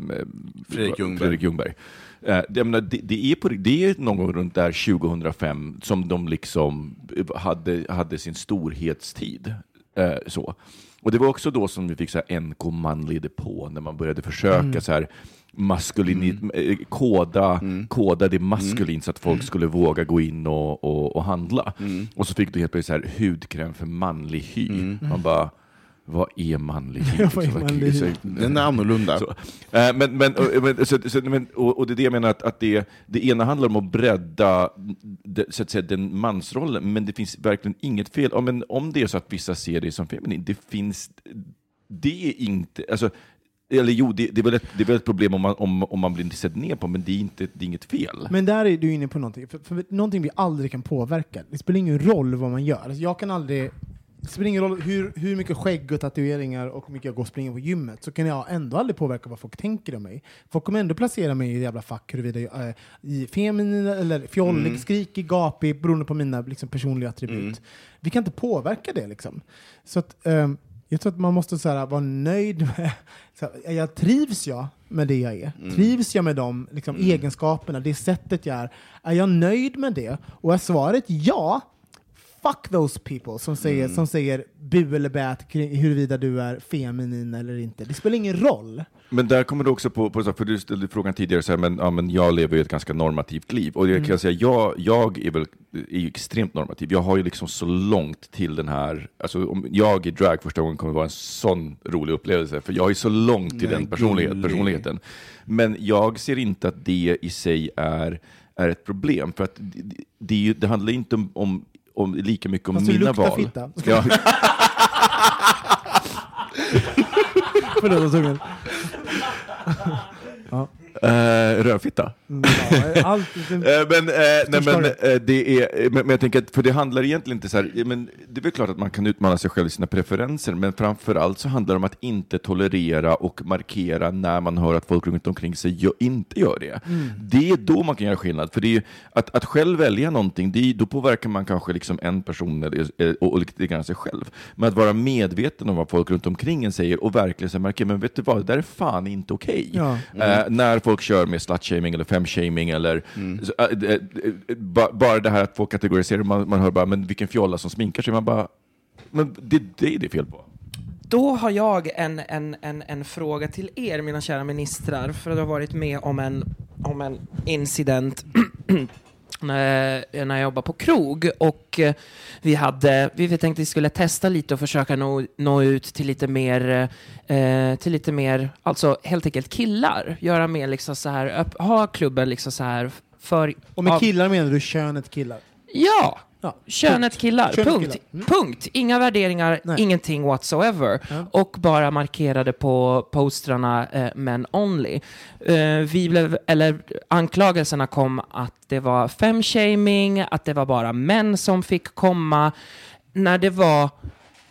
Fredrik Ljungberg. Fredrik Ljungberg. Eh, det, jag menar, det, det, är på, det är någon gång runt där 2005 som de liksom hade, hade sin storhetstid. Eh, så. Och det var också då som vi fick så här NK manlig depå, när man började försöka Mm. så här maskulin, eh, koda, koda det maskulin så att folk skulle våga gå in och, och, och handla. Och så fick du helt plötsligt så här hudkräm för manlig hy. Man bara, vad är manlig hy? Vad är Den är annorlunda. så, eh, men, men, och, men, så, så, men, och, och det är det jag menar, att, att det, det ena handlar om att bredda det, så att säga, den mansrollen, men det finns verkligen inget fel. Ja, men om det är så att vissa ser det som feminin, det finns... Det är inte... Alltså, eller jo, det, det, är väl ett, det är väl ett problem om man, om, om man blir sedd ner på, men det är, inte, det är inget fel. Men där är du inne på någonting, för, för någonting vi aldrig kan påverka. Det spelar ingen roll vad man gör. Alltså jag kan aldrig... Det spelar ingen roll hur, hur mycket skägg och tatueringar och hur mycket jag går och springer på gymmet, så kan jag ändå aldrig påverka vad folk tänker om mig. Folk kommer ändå placera mig i ett jävla fack, huruvida jag är i feminin eller fjollig, Mm. skrikig, gapig, beroende på mina liksom, personliga attribut. Mm. Vi kan inte påverka det. Liksom. Så att, ehm, jag tror att man måste så här, vara nöjd med... Så här, jag trivs jag med det jag är? Mm. Trivs jag med de liksom, Mm. egenskaperna, det sättet jag är? Är jag nöjd med det? Och är svaret ja, fuck those people som säger, Mm. som säger bu eller bä kring huruvida du är feminin eller inte. Det spelar ingen roll. Men där kommer du också på, på för du ställde frågan tidigare, så här, men, ja, men jag lever ju ett ganska normativt liv. Och jag kan säga, jag, jag är väl är ju extremt normativ. Jag har ju liksom så långt till den här, alltså om jag i drag första gången kommer vara en sån rolig upplevelse, för jag ju så långt till Nej, den personlighet, personligheten. Men jag ser inte att det i sig är, är ett problem, för att det, det, är det handlar inte om, om, om lika mycket om Fast du mina luktar val. fitta. Ja. Förlåt, jag tog en. Eh, rödfitta. Mm, ja, allt, det, men, nej, men, Förstår det är, men, men jag tänker att, för det handlar egentligen inte så här, men det är väl klart att man kan utmana sig själv i sina preferenser, men framför allt så handlar det om att inte tolerera och markera när man hör att folk runt omkring sig gör, inte gör det. Det är då man kan göra skillnad, för det är att, att själv välja någonting, det är, då påverkar man kanske liksom en person eller, och, och lite grann sig själv. Men att vara medveten om vad folk runt omkring en säger och verkligen markera, men vet du vad, det där är fan inte okej. Ja. Eh, när folk kör med slut-shaming eller fem-shaming eller så, äh, äh, äh, ba, bara det här att folk kategoriserar, man, man hör bara men vilken fjolla som sminkar sig, man bara men det, det är det fel på. Då har jag en, en, en, en fråga till er, mina kära ministrar, för att ha varit med om en, om en incident när när jag jobbade på krog och eh, vi hade, vi tänkte att vi skulle testa lite och försöka nå, nå ut till lite mer, eh, till lite mer, alltså helt enkelt killar. Göra mer liksom så här, upp, ha klubben liksom så här för... och med av- killar menar du könet killar? Ja! Ja. Könet killar, Könet punkt. killar. Mm. Punkt. Inga värderingar, Nej. ingenting whatsoever. Ja. Och bara markerade på postrarna eh, men only. Eh, vi blev, eller anklagelserna kom att det var femshaming, att det var bara män som fick komma. När det var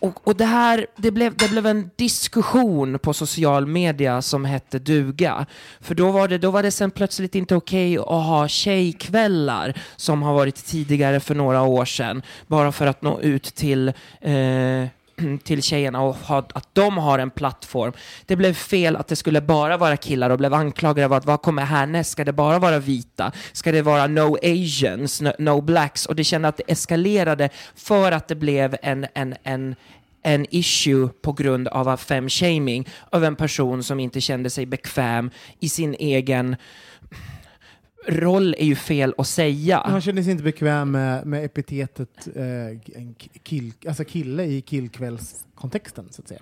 och, och det här, det blev, det blev en diskussion på social media som hette duga. För då var det, då var det sen plötsligt inte okej att ha tjejkvällar som har varit tidigare för några år sedan. Bara för att nå ut till eh, till tjejerna och ha, att de har en plattform. Det blev fel att det skulle bara vara killar och blev anklagade av att vad kommer härnäst? Ska det bara vara vita? Ska det vara no asians, no, no blacks? Och det kände att det eskalerade för att det blev en, en, en en issue på grund av fem-shaming av en person som inte kände sig bekväm i sin egen roll är ju fel att säga. Han kände sig inte bekväm med, med epitetet eh, kill, alltså kille i killkvällskontexten, så att säga.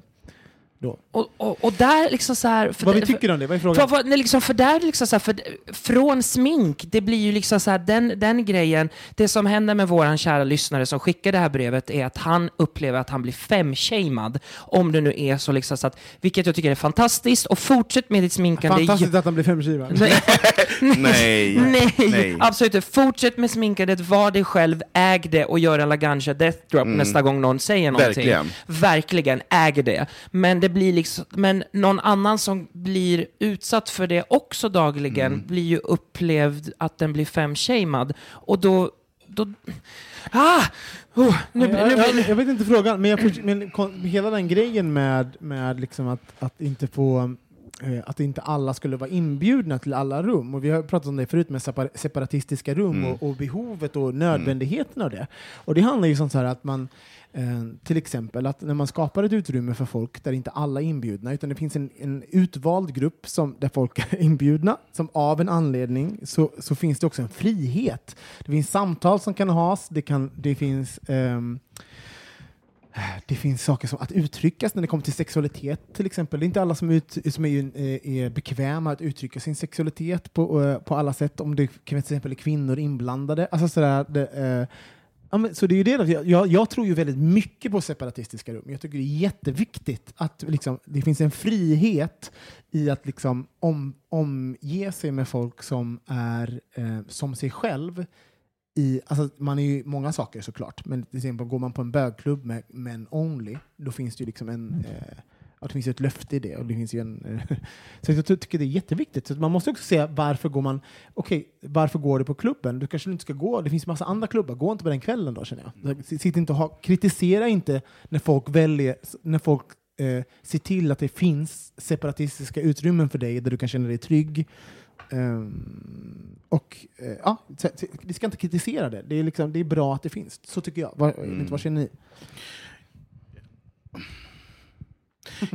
Då. Och, och, och där liksom så här... för Vad vi tycker om det? Vad är För, frågan? för, nej, liksom, för där liksom så här, för, från smink, det blir ju liksom så här, den, den grejen, det som händer med våran kära lyssnare som skickar det här brevet är att han upplever att han blir femshamed, om det nu är så liksom så att, vilket jag tycker är fantastiskt, och fortsätt med ditt sminkande. Fantastiskt att han blir femkiva. Nej, Nej. nej, Nej. absolut inte. Fortsätt med sminkandet, var dig själv, äg det och gör en Laganja Death Drop nästa gång någon säger någonting. Mm. Verkligen. Verkligen, äg det. Men det blir liksom, men någon annan som blir utsatt för det också dagligen Mm. blir ju upplevd att den blir femshamed. Och då, då, ah! Oh, nu, blir- nu, jag, jag, vet inte frågan, men, jag, men hela den grejen med, med liksom att, att inte få att inte alla skulle vara inbjudna till alla rum. Och vi har pratat om det förut med separ- separatistiska rum Mm. och, och behovet och nödvändigheten av det. Och det handlar ju om så här att man eh, till exempel att när man skapar ett utrymme för folk där inte alla är inbjudna, utan det finns en, en utvald grupp som, där folk är inbjudna, som av en anledning, så, så finns det också en frihet. Det finns samtal som kan has, det, kan, det finns ehm, det finns saker som att uttryckas när det kommer till sexualitet till exempel. Det är inte alla som, ut, som är, eh, är bekväma att uttrycka sin sexualitet på, eh, på alla sätt. Om det till exempel är kvinnor inblandade. Alltså sådär, det, eh, ja, men, så det är ju det. Jag, jag, jag tror ju väldigt mycket på separatistiska rum. Jag tycker det är jätteviktigt att liksom, det finns en frihet i att liksom, om, omge sig med folk som är eh, som sig själv i, alltså man är ju många saker såklart, men till exempel går man på en bögklubb med men only, då finns det ju liksom en eh, ja, det finns ett löfte i det. Och det finns ju en, eh, så jag ty- tycker det är jätteviktigt. Så man måste också se varför går man, okej, varför går du på klubben? Du kanske inte ska gå, det finns massa andra klubbar, gå inte på den kvällen då känner jag. Så Sitt inte ha, kritisera inte när folk väljer, när folk eh, ser till att det finns separatistiska utrymmen för dig där du kan känna dig trygg. Ehm, och eh, ja, vi ska inte kritisera det. Det är, liksom, det är bra att det finns. Så tycker jag. Vad, mm. vad känner ni?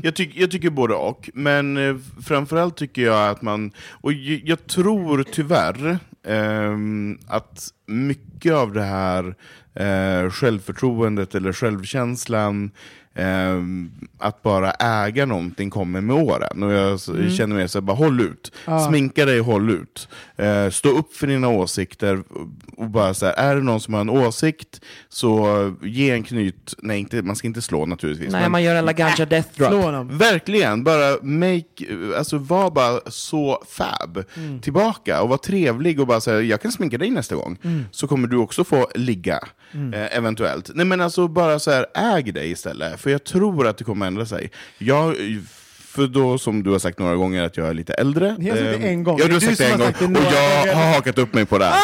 Jag, tyck, jag tycker både och, men eh, framförallt tycker jag att man... Och jag, jag tror tyvärr ehm, att mycket av det här eh, självförtroendet eller självkänslan att bara äga någonting kommer med åren. Och jag Mm. känner mig så bara håll ut. Sminka dig, håll ut. Eh, stå upp för dina åsikter. Och bara så här, är det någon som har en åsikt, så ge en knyt. Nej, inte, man ska inte slå naturligtvis. Nej, men- man gör en Laganja Death Drop. Slå honom. Verkligen, bara make, alltså var bara så fab Mm. tillbaka och var trevlig och bara säga jag kan sminka dig nästa gång, Mm. så kommer du också få ligga, eh, eventuellt. Nej men alltså bara så här, äg dig istället, för jag tror att det kommer ändra sig. Jag, för då som du har sagt några gånger att jag är lite äldre. Jag har sagt det ehm, en gång. Ja, du har Du sagt det som en har gång, det och jag gånger. har hakat upp mig på det.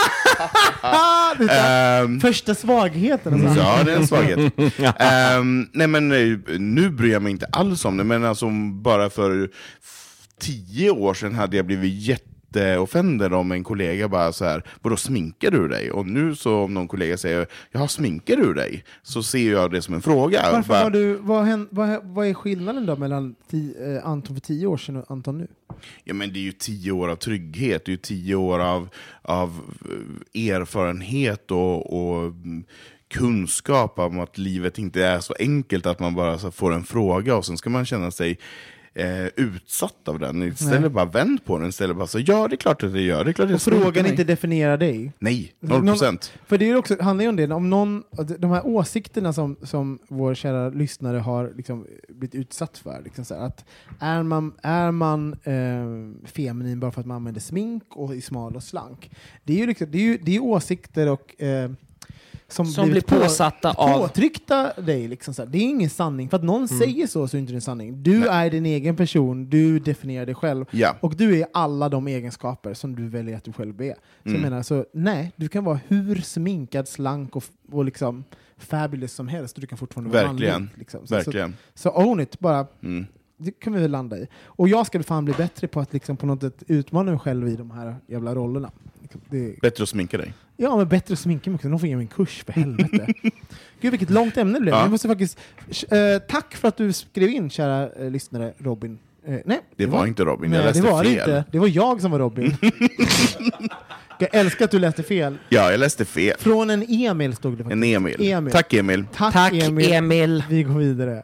Ehm, Första svagheten. Alltså. Ja, det är en svaghet. Ehm, nej, men eh, nu bryr jag mig inte alls om det, men alltså bara för tio år sedan hade jag blivit jätteoffended om en kollega bara så här, vadå sminkar du dig? Och nu så om någon kollega säger, jaha sminkar du dig? Så ser jag det som en fråga. Varför Bara, har du, vad, hän, vad, vad är skillnaden då mellan ti, eh, Anton för tio år sedan och Anton nu? Ja, men det är ju tio år av trygghet, det är ju tio år av, av eh, erfarenhet och, och mm, kunskap om att livet inte är så enkelt att man bara får en fråga och sen ska man känna sig eh, utsatt av den. Istället Nej. bara vänd på den, istället bara så ja det är klart att det gör, det är klart att Och frågan mig." inte definierar dig. Nej, noll procent. För det är också, handlar ju om det, om någon, de här åsikterna som, som vår kära lyssnare har liksom blivit utsatt för. Liksom här, att är man, är man eh, feminin bara för att man använder smink och är smal och slank? Det är ju, liksom, det är ju, det är åsikter och eh, som, Som blivit blir påsatta av- Påtryckta dig. Liksom så här. Det är ingen sanning. För att någon säger så så är det inte en sanning. Du är din egen person, du definierar dig själv. Ja. Och du är alla de egenskaper som du väljer att du själv är. Så Mm. jag menar, så nej, du kan vara hur sminkad, slank och, och liksom fabulous som helst och du kan fortfarande vara Verkligen. manlig. Liksom. Så, Verkligen. Så, så own it, bara. Mm. Det kan vi väl landa i. Och jag ska fan bli bättre på att liksom på något sätt utmana mig själv i de här jävla rollerna. Liksom, Det, Bättre att sminka dig. ja, men bättre att sminka mig också. Någon får ge mig en kurs, för helvete. Gud, vilket långt ämne det blev. Ja. Jag måste faktiskt, eh, tack för att du skrev in, kära eh, lyssnare, Robin. Eh, nej, Det var inte Robin, jag nej, läste det var det fel. Inte. Det var jag som var Robin. jag älskar att du läste fel. Ja, jag läste fel. Från en Emil stod det faktiskt. En Emil. Emil. Tack Emil. Tack, Tack Emil. Emil. Vi går vidare.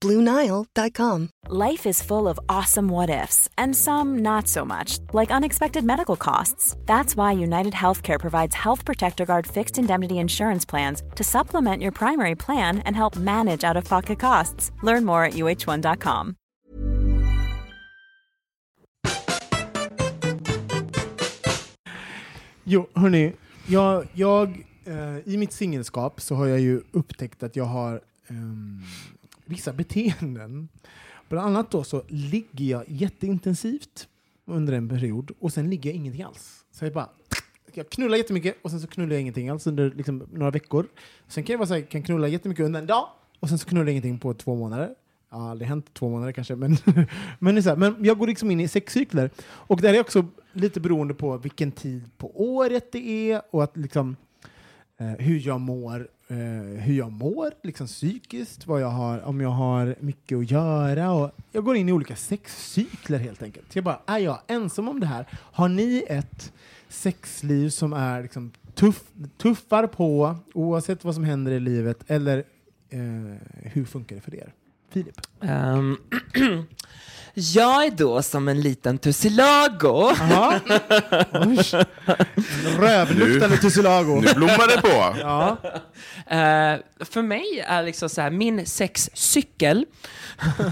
BlueNile.com. Life is full of awesome what ifs, and some not so much, like unexpected medical costs. That's why United Healthcare provides Health Protector Guard fixed indemnity insurance plans to supplement your primary plan and help manage out of pocket costs. Learn more at uh1.com. Jo, hörni. Jag, jag, eh, I mitt singelskap så har jag ju upptäckt att jag har ehm, vissa beteenden. Bland annat då så ligger jag jätteintensivt under en period och sen ligger jag ingenting alls. Så jag bara jag knullar jättemycket och sen så knullar jag ingenting alls under liksom, några veckor. Sen kan jag vara så här, kan knulla jättemycket under en dag och sen så knullar jag ingenting på två månader. Ja, det har aldrig hänt två månader kanske, men, men, det är så här, men jag går liksom in i sexcykler. Och det är också lite beroende på vilken tid på året det är och att liksom, eh, hur jag mår, eh, hur jag mår liksom psykiskt, vad jag har, om jag har mycket att göra. Och jag går in i olika sexcykler helt enkelt. Så jag bara, är jag ensam om det här? Har ni ett sexliv som är liksom tuff, tuffar på oavsett vad som händer i livet? Eller eh, hur funkar det för er? Filip? Ehm, jag är då som en liten tussilago. Rövluktande tussilago. Nu blommar det på. Ja. Eh, för mig är liksom så här, min sexcykel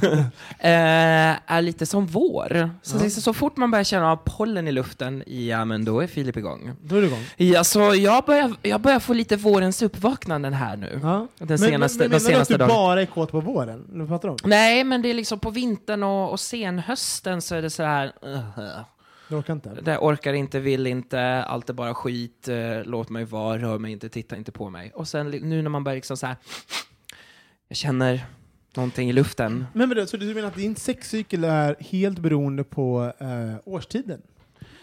eh, är lite som vår. Så, liksom, så fort man börjar känna av pollen i luften, ja men då är Filip igång. Då är du igång. Ja, så jag börjar, jag börjar få lite vårens uppvaknanden här nu. Ja. Den senaste, men, men, de men, senaste att du dagarna. bara är kåt på våren? Pratar om? Nej, men det är liksom på vintern och, och senhösten så är det så här... Uh, Du orkar inte? det orkar inte, vill inte, allt är bara skit, eh, låt mig vara, rör mig inte, titta inte på mig. Och sen nu när man börjar liksom så här... Jag känner någonting i luften. Men vadå, så du menar att din sexcykel är helt beroende på eh, årstiden?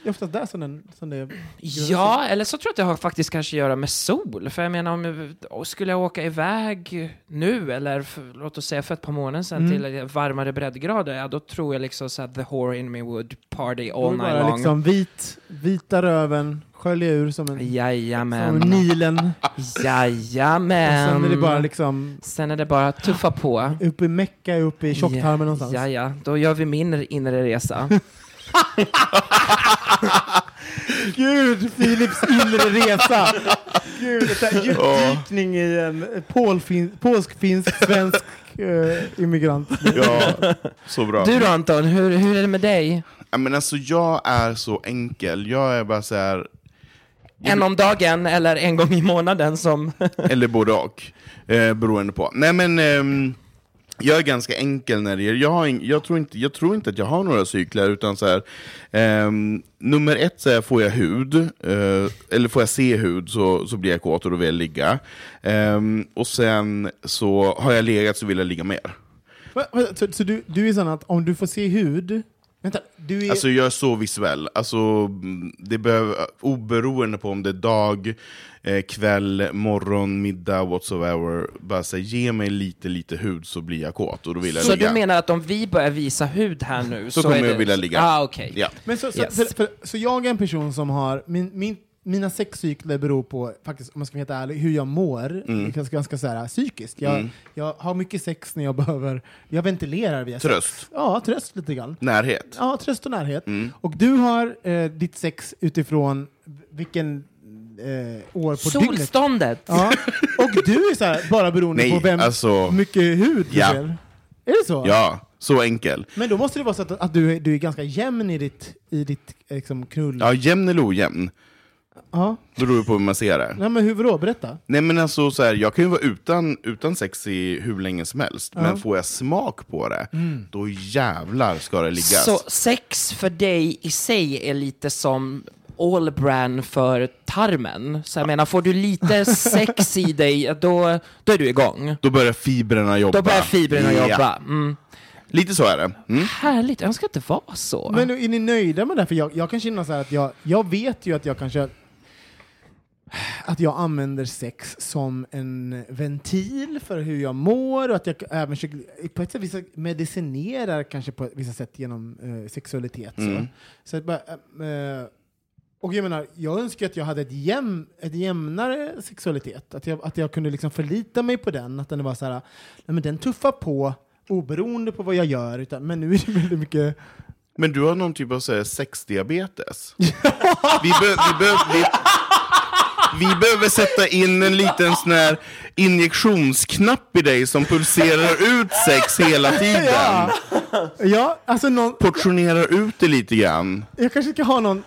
Det är oftast där som, den, som det... Ja, eller så tror jag att det har faktiskt kanske att göra med sol. För jag menar, om jag, skulle jag åka iväg nu, eller för, låt oss säga för ett par månader sedan, Mm. till varmare breddgrader, ja, då tror jag liksom så att the whore in me would party är all night bara long. liksom vit, vita röven, skölja ur som en... Jajamän. Som Nilen. Jajamän. Och sen är det bara liksom... Sen är det bara att tuffa på. Upp i Mecka, upp i tjocktarmen ja, någonstans. Ja, ja. Då gör vi min inre resa. Gud, Philips inre resa! Gud, djupdykning i en polfin, polsk-finsk, svensk eh, immigrant. Ja, så bra. Du då Anton, hur, hur är det med dig? Ja, men alltså, jag är så enkel. Jag är bara så här, En om dagen eller en gång i månaden som... eller både och. Eh, beroende på. Nej men, ehm, jag är ganska enkel när det gäller, jag, har jag, tror inte, jag tror inte att jag har några cykler, utan så här, ehm, nummer ett så här, får jag hud, eh, eller får jag se hud så, så blir jag kåt och då vill jag ligga. Ehm, och sen så har jag legat så vill jag ligga mer. Så, så du, du är sån att om du får se hud... Vänta, du är... Alltså jag är så visuell. Alltså, det behöver, oberoende på om det är dag, eh, kväll, morgon, middag, whatsoever. Bara så här, ge mig lite, lite hud så blir jag kåt och då vill jag Så ligga. du menar att om vi börjar visa hud här nu Så så, kommer är det... jag vilja ligga. Ah, okej. Ja. Men så, så, Yes. för, för, så jag är en person som har... Min, min, mina sexcykler beror på, faktiskt, om man ska vara helt ärlig, hur jag mår. Mm. Ganska, ganska så här, psykiskt. Jag, Mm. jag har mycket sex när jag behöver... Jag ventilerar via Tröst. sex. Ja, tröst lite grann. Närhet. Ja, tröst och närhet. Mm. Och du har eh, ditt sex utifrån vilken eh, år på dygnet. Solståndet! Ja. Och du är så här, bara beroende Nej, på vem, alltså- mycket hud du Ja. ser. Är det så? Ja, så enkel. Men då måste det vara så att, att du, är- du är ganska jämn i ditt, i ditt liksom, knull... Ja, jämn eller ojämn. Ja. Det beror på hur man ser det. Nej, men hur då? Berätta. Nej men alltså så här, jag kan ju vara utan, utan sex i hur länge som helst, Ja. men får jag smak på det, Mm. då jävlar ska det liggas. Så sex för dig i sig är lite som Allbran för tarmen. Så jag menar, får du lite sex i dig, då, då är du igång. Då börjar fibrerna jobba. Då börjar fibrerna Ja. jobba. Mm. Lite så är det. Mm. Härligt, jag ska inte vara så. Men är ni nöjda med det? För jag, jag kan känna så här att jag, jag vet ju att jag kanske att jag använder sex som en ventil för hur jag mår och att jag även försöker, på ett sätt medicinerar kanske på vissa sätt genom eh, sexualitet. Mm. Så. Så att bara, eh, och jag menar, jag önskar att jag hade ett, jäm, ett jämnare sexualitet. Att jag, att jag kunde liksom förlita mig på den. Att den var så här, nej men den tuffar på oberoende på vad jag gör. Utan, men nu är det väldigt mycket... Men du har någon typ av så här, sexdiabetes? vi, be, vi, be, vi, vi behöver sätta in en liten sån här injektionsknapp i dig som pulserar ut sex hela tiden. Ja, ja alltså någon, Portionerar ut det lite grann. jag kanske ska ha någon...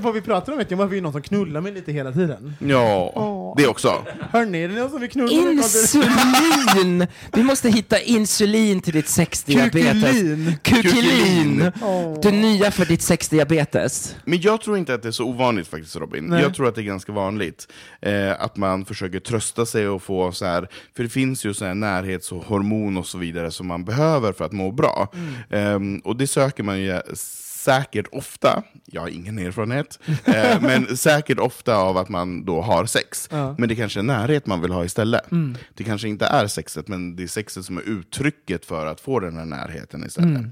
Vad vi pratar om vet jag, varför är någon som knullar mig lite hela tiden. Ja, Åh. det också. Hörni, är det någon som vill knulla mig? Insulin! Vi måste hitta insulin till ditt sexdiabetes. Kukulin. Kukulin! Det nya för ditt sexdiabetes. Men jag tror inte att det är så ovanligt faktiskt Robin. Nej. Jag tror att det är ganska vanligt eh, att man försöker trösta sig och få så här, för det finns ju så här närhetshormon och så vidare som man behöver för att må bra. Ehm, och det söker man ju säkert ofta, jag har ingen erfarenhet, eh, men säkert ofta av att man då har sex. Ja. Men det kanske är närhet man vill ha istället. Det kanske inte är sexet, men det är sexet som är uttrycket för att få den här närheten istället.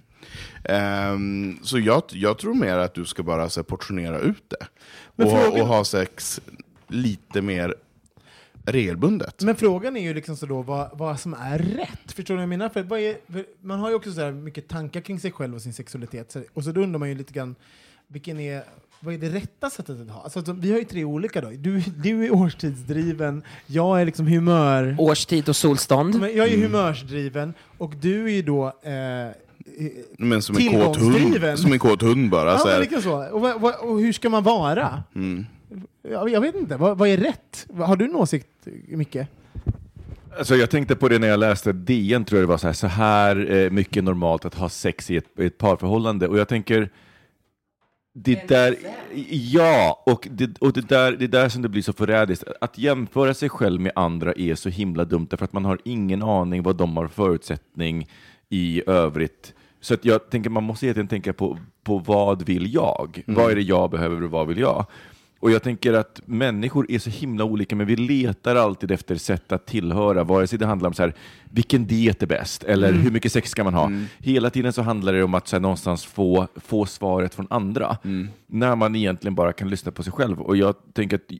Ehm, så jag, jag tror mer att du ska bara så portionera ut det. Och, och ha sex lite mer regelbundet. Men frågan är ju liksom så då vad, vad som är rätt. Förstår du vad jag menar? För vad är, för man har ju också så här mycket tankar kring sig själv och sin sexualitet. Så, och så då undrar man ju lite grann, vilken är, vad är det rätta sättet att ha? Alltså, alltså, vi har ju tre olika då. Du, du är årstidsdriven, jag är liksom humör... Årstid och solstånd. Men jag är humörsdriven och du är ju då eh, Men som en kåt hund, som en kåt hund bara. Ja, så liksom så. Och, vad- och hur ska man vara? Mm. Jag, jag vet inte, vad, vad är rätt? Har du en åsikt, Micke? Alltså jag tänkte på det när jag läste DN, tror jag det var så här, så här eh, mycket normalt att ha sex i ett, i ett parförhållande. Och jag tänker, det där, ja, och, det, och det, där, det är där som det blir så förrädiskt. Att jämföra sig själv med andra är så himla dumt, därför att man har ingen aning vad de har förutsättning i övrigt. Så att jag tänker, man måste egentligen tänka på, på vad vill jag? Vad är det jag behöver och vad vill jag? Och jag tänker att människor är så himla olika, men vi letar alltid efter sätt att tillhöra, vare sig det handlar om så här, vilken diet är bäst, eller hur mycket sex ska man ha. Hela tiden så handlar det om att så här, någonstans få, få svaret från andra, när man egentligen bara kan lyssna på sig själv. Och jag tänker att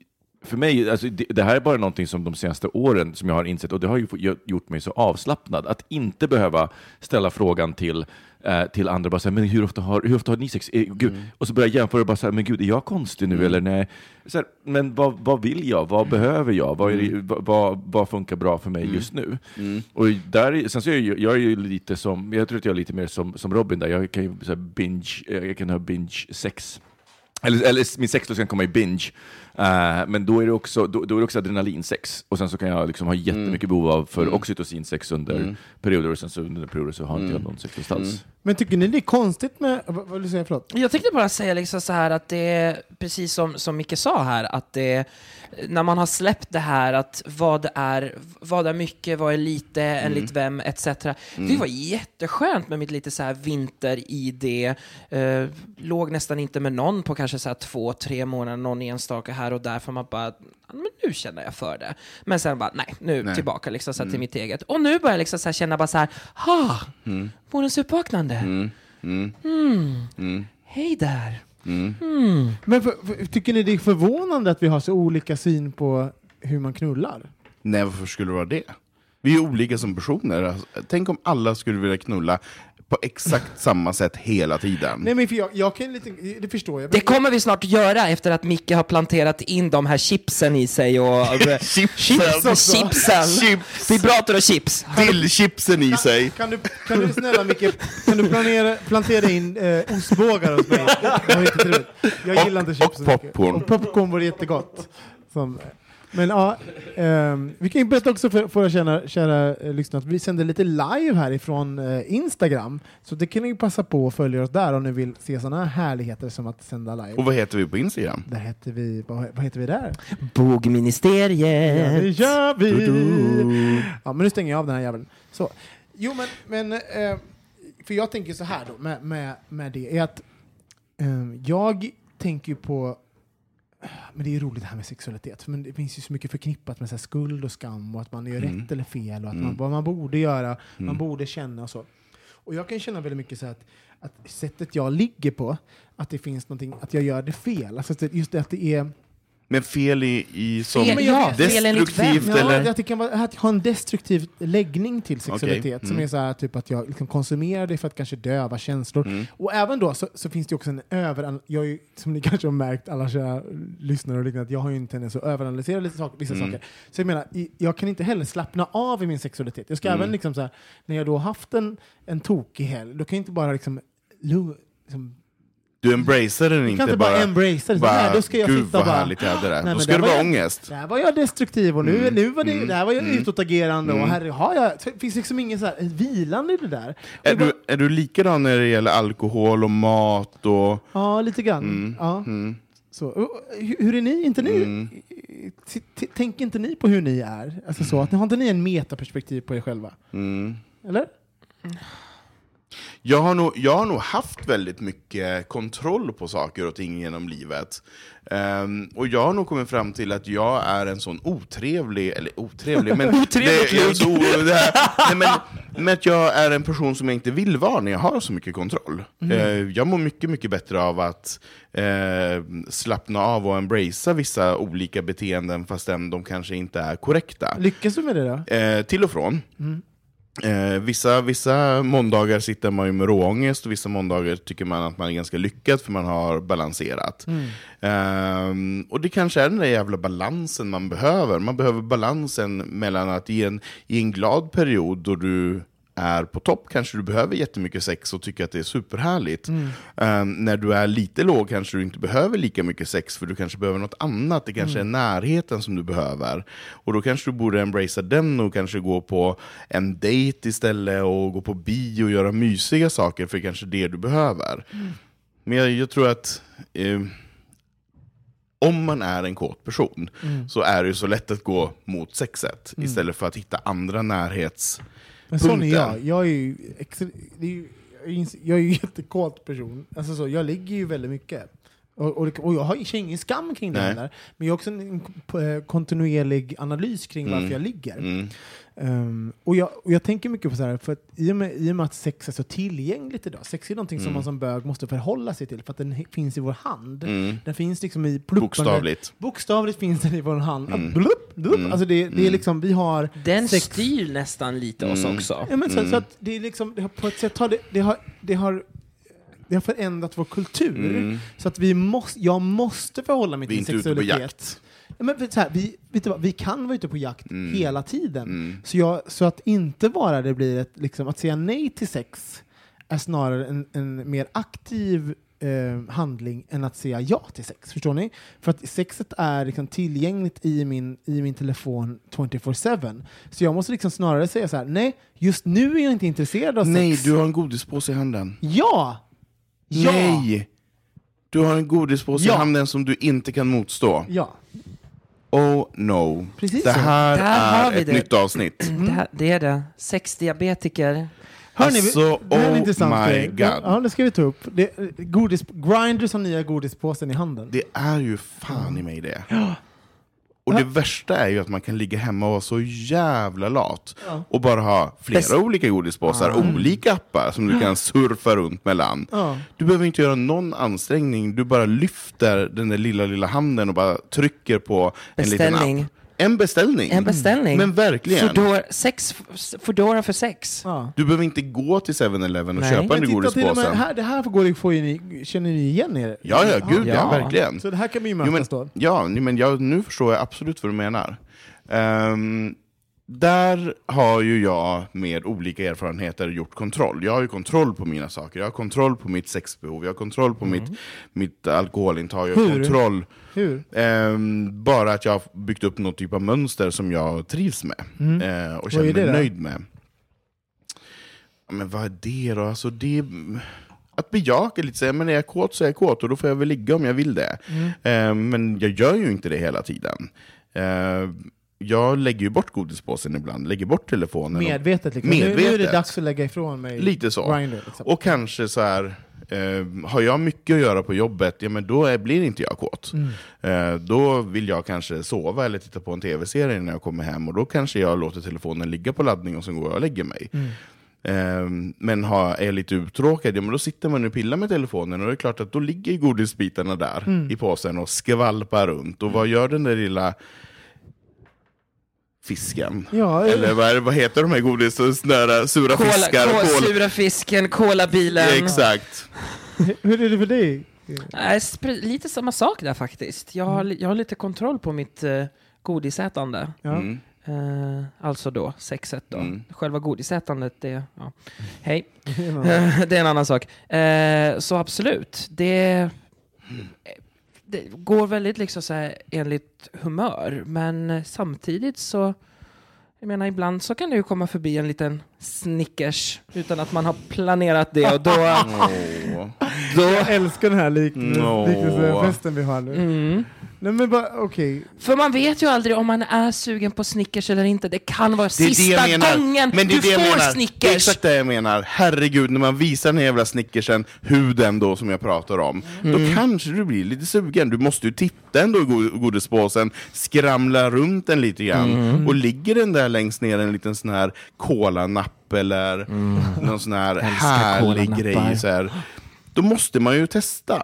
för mig, alltså, det, det här är bara någonting som de senaste åren som jag har insett, och det har ju gjort mig så avslappnad, att inte behöva ställa frågan till eh, till andra, bara så här, men hur ofta har, hur ofta har ni sex? Eh, gud. Och så börjar jag jämföra, bara så här, men gud, är jag konstig nu eller nej? Så här, men vad, vad vill jag? Vad behöver jag? Vad, det, vad- vad, vad funkar bra för mig just nu? Och där, är- sen så är jag, jag är ju lite som, jag tror att jag är lite mer som, som Robin där, jag kan ju binge, jag kan ha binge sex. Eller, eller min sexlust kan komma i binge, Eh, men då är, det också, då, då är det också adrenalinsex. Och sen så kan jag liksom ha jättemycket behov av för oxytocinsex under perioder, och sen så under perioder så har inte jag någon sexlust alls. Men tycker ni det är konstigt med... Vad, vill du säga? Förlåt? Jag tänkte bara säga liksom så här att det är precis som, som Micke sa här, att det när man har släppt det här att vad är, vad är mycket, vad är lite, enligt vem, etc. Det var jätteskönt med mitt lite så här vinter-ID. Uh, låg nästan inte med någon på kanske så här två, tre månader, någon enstaka här och där, för man bara, "Ja, men nu känner jag för det. Men sen bara, nej, nu Nej. tillbaka liksom så här till mitt eget. Och nu börjar jag liksom så här känna bara så här, ha, vårens uppvaknande. Mm. Hej där. Men för, för, tycker ni det är förvånande att vi har så olika syn på hur man knullar? Nej, varför skulle det vara det? Vi är olika som personer. Alltså, Tänk om alla skulle vilja knulla på exakt samma sätt hela tiden. Nej men för jag, jag kan lite, det förstår jag. Det kommer vi snart göra efter att Micke har planterat in de här chipsen i sig och... Chipsen. också. Chipsen! Chips. Vibrator och chips! Dillchipsen i sig. Kan du, kan du snälla Micke, kan du planera, plantera in eh, ostbågar hos mig? Det var jättetrevligt. Jag Och- gillar inte chips och popcorn. Och popcorn var jättegott. Som, men ja, ehm, vi kan ju berätta också för, för kära, kära eh, lyssnare att vi sänder lite live härifrån eh, Instagram. Så det kan ni ju passa på att följa oss där om ni vill se sådana här härligheter som att sända live. Och vad heter vi på Instagram? Där heter vi, vad, vad heter vi där? Ja, det Bogministeriet! gör vi! Ja, men nu stänger jag av den här jäveln. Så. Jo, men, men eh, för jag tänker så här då med, med, med det, är att eh, jag tänker ju på men det är roligt det här med sexualitet, men det finns ju så mycket förknippat med så skuld och skam och att man gör rätt eller fel och att man, vad man borde göra, man borde känna och så. Och jag kan känna väldigt mycket så att, att sättet jag ligger på, att det finns någonting, att jag gör det fel. Alltså just det att det är Men fel i, i som Fel, ja, destruktivt Ja, eller? att det kan vara att ha en destruktiv läggning till sexualitet som mm. är så här, typ att jag liksom konsumerar det för att kanske döva känslor. Mm. Och även då så, så finns det också en över... Jag är, som ni kanske har märkt, alla kära lyssnare och liknande, att jag har ju en tendens att överanalysera lite sak, vissa Mm. saker. Så jag menar, jag kan inte heller slappna av i min sexualitet. Jag ska Mm. även liksom så här, när jag då har haft en, en tokig helg, då kan jag inte bara liksom, liksom Du embracear den jag inte, kan inte bara, embrace det. Så, nej, då ska jag Gud sitta vad bara... härligt jag hade det. men Då ska där det var vara jag- ångest. Där var jag destruktiv och nu, Mm. nu var det, Mm. där var jag Mm. utåtagerande och Mm. här har jag, det finns liksom ingen så här vilande i det där. Är Och bara- du, är du likadan när det gäller alkohol och mat och... Ja, lite grann. Mm. Ja. Mm. Så, och, hur, är ni? Inte ni Mm. t- t- Tänker inte ni på hur ni är? Alltså så, att, har inte ni en metaperspektiv på er själva? Mm. Eller? Jag har, nog, jag har nog haft väldigt mycket kontroll på saker och ting genom livet. Ehm, och jag har nog kommit fram till att jag är en sån otrevlig, eller otrevlig, men... Otrevligt det, är så, det här, nej, men, men att jag är en person som jag inte vill vara när jag har så mycket kontroll. Mm. Eh, jag mår mycket, mycket bättre av att eh, slappna av och embracea vissa olika beteenden fastän de kanske inte är korrekta. Lyckas du med det då? Eh, till och från. Mm. Eh, vissa, vissa måndagar sitter man ju med råångest och vissa måndagar tycker man att man är ganska lyckad för man har balanserat. Mm. Ehm, och det kanske är den där jävla balansen man behöver. Man behöver balansen mellan att i en, i en glad period då du är på topp kanske du behöver jättemycket sex och tycker att det är superhärligt. Mm. Ehm, när du är lite låg kanske du inte behöver lika mycket sex för du kanske behöver något annat. Det kanske Mm. är närheten som du behöver. Och då kanske du borde embracea den och kanske gå på en dejt istället och gå på bio och göra mysiga saker för det är kanske det du behöver. Mm. Men jag, jag tror att eh, om man är en kåt person så är det ju så lätt att gå mot sexet Mm. istället för att hitta andra närhets... Men sån är jag. Jag är ju, ex- det är ju, jag är ins- jag är ju en jättekåt person. Alltså så, jag ligger ju väldigt mycket. Och, och, och jag har ju ingen skam kring det heller. Men jag har också en, eh, kontinuerlig analys kring varför Mm. jag ligger. Mm. Ehm, och, jag, och jag tänker mycket på så här, för att i och, med, i och med att sex är så tillgängligt idag, sex är någonting som Mm. man som bög måste förhålla sig till, för att den finns i vår hand. Mm. Den finns liksom i pluppande... Bokstavligt. Bokstavligt finns den i vår hand. Mm. Blupp, blupp. Mm. Alltså det, det är Mm. liksom, vi har Den sex... styr nästan lite oss Mm. också. Ja, men så, Mm. så att det är liksom, det har, på ett sätt har det, det, har, det, har, det har förändrat vår kultur. Mm. Så att vi måste, jag måste förhålla mig Vi är till inte ute på sexualitet. jakt. Ja, men så här, vi, vet du vad, vi kan vara ute på jakt Mm. hela tiden. Mm. Så, jag, så att inte bara det blir ett, liksom, att säga nej till sex är snarare en, en mer aktiv eh, handling än att säga ja till sex. Förstår ni? För att sexet är liksom tillgängligt i min, i min telefon 24-7. Så jag måste liksom snarare säga så här, nej, just nu är jag inte intresserad av Nej, sex. du har en godispåse i handen. Ja! Ja! Nej! Du har en godispåse Ja. i handen som du inte kan motstå. Ja. Oh no. Precis det så. här Där har är vi ett det. nytt avsnitt. Det, här, det är det. Sexdiabetiker. Hörni, Alltså, det här är en oh intressant my grej. God. Ja, det ska vi ta upp. Det, godis, Grinders har nya godispåsen i handen. Det är ju fan i mig det. Och det värsta är ju att man kan ligga hemma och vara så jävla lat Ja. och bara ha flera Bäst- olika godispåsar, olika appar som du kan surfa runt mellan. Ja. Du behöver inte göra någon ansträngning, du bara lyfter den där lilla, lilla handen och bara trycker på en liten Beställning. app. En beställning. En beställning. Men verkligen. Foodora, sex, Foodora för sex. Ja. Du behöver inte gå till 7-Eleven och Nej. köpa med, godispåsen. här, det här går får ni, känner ni igen er? Ja, ja, gud ja, Ja. verkligen. Så det här kan vi ju Jo, mötas men, då. ja, men jag, nu förstår jag absolut vad du menar. Ehm, där har ju jag med olika erfarenheter gjort kontroll. Jag har ju kontroll på mina saker. Jag har kontroll på mitt sexbehov, jag har kontroll på mitt, mitt alkoholintag, jag har Hur? kontroll. Hur? Ehm, bara att jag har byggt upp något typ av mönster som jag trivs med eh, och känner mig då? nöjd med. Men vad är det då? Alltså, det att bejaka lite, säga, men är jag kåt så är jag kåt och då får jag väl ligga om jag vill det. Eh, men jag gör ju inte det hela tiden. Eh, jag lägger ju bort godispåsen ibland, lägger bort telefonen. Medvetet liksom. Nu, nu är det Medvetet. dags att lägga ifrån mig Lite så. Grindr. Liksom. Och kanske så här, eh, har jag mycket att göra på jobbet, ja men då är, blir inte jag kåt. Mm. Eh, då vill jag kanske sova eller titta på en tv-serie när jag kommer hem, och då kanske jag låter telefonen ligga på laddning och sen går jag och lägger mig. Mm. Eh, men har, är jag lite uttråkad, ja men då sitter man och pillar med telefonen, och det är klart att då ligger godisbitarna där Mm. i påsen och skvalpar runt. Och vad gör den där lilla fisken? Ja, Eller vad, vad heter de här godis, snöra, sura Kola, fiskar? kol, kol- sura fisken, kolabilen. Exakt. Hur är det för dig? Spr- lite samma sak där faktiskt. Jag har, jag har lite kontroll på mitt uh, godisätande. Ja. Mm. Eh, alltså då, sexet då. Mm. Själva godisätandet, det... Ja. Hej. Det är en annan sak. Eh, så absolut, det, det går väldigt liksom så här enligt humör. Men samtidigt så, jag menar ibland så kan det ju komma förbi en liten Snickers utan att man har planerat det och då... Åh. Jag älskar den här liknelsen, Nå. liknelsefesten vi har nu. Mm. Nej, men bara, okej. För man vet ju aldrig om man är sugen på Snickers eller inte. Det kan vara Det är det sista jag menar. gången Men det är du det jag får menar. Det är Snickers. exakt det jag menar. Herregud, när man visar den här jävla snickersen, huden då som jag pratar om, Mm. då kanske du blir lite sugen. Du måste ju titta ändå i go- godispåsen, skramla runt den lite grann. Mm. Och ligger den där längst ner en liten sån här kolanapp eller någon sån här Älskar härlig kolanappar. grej. Så här, då måste man ju testa.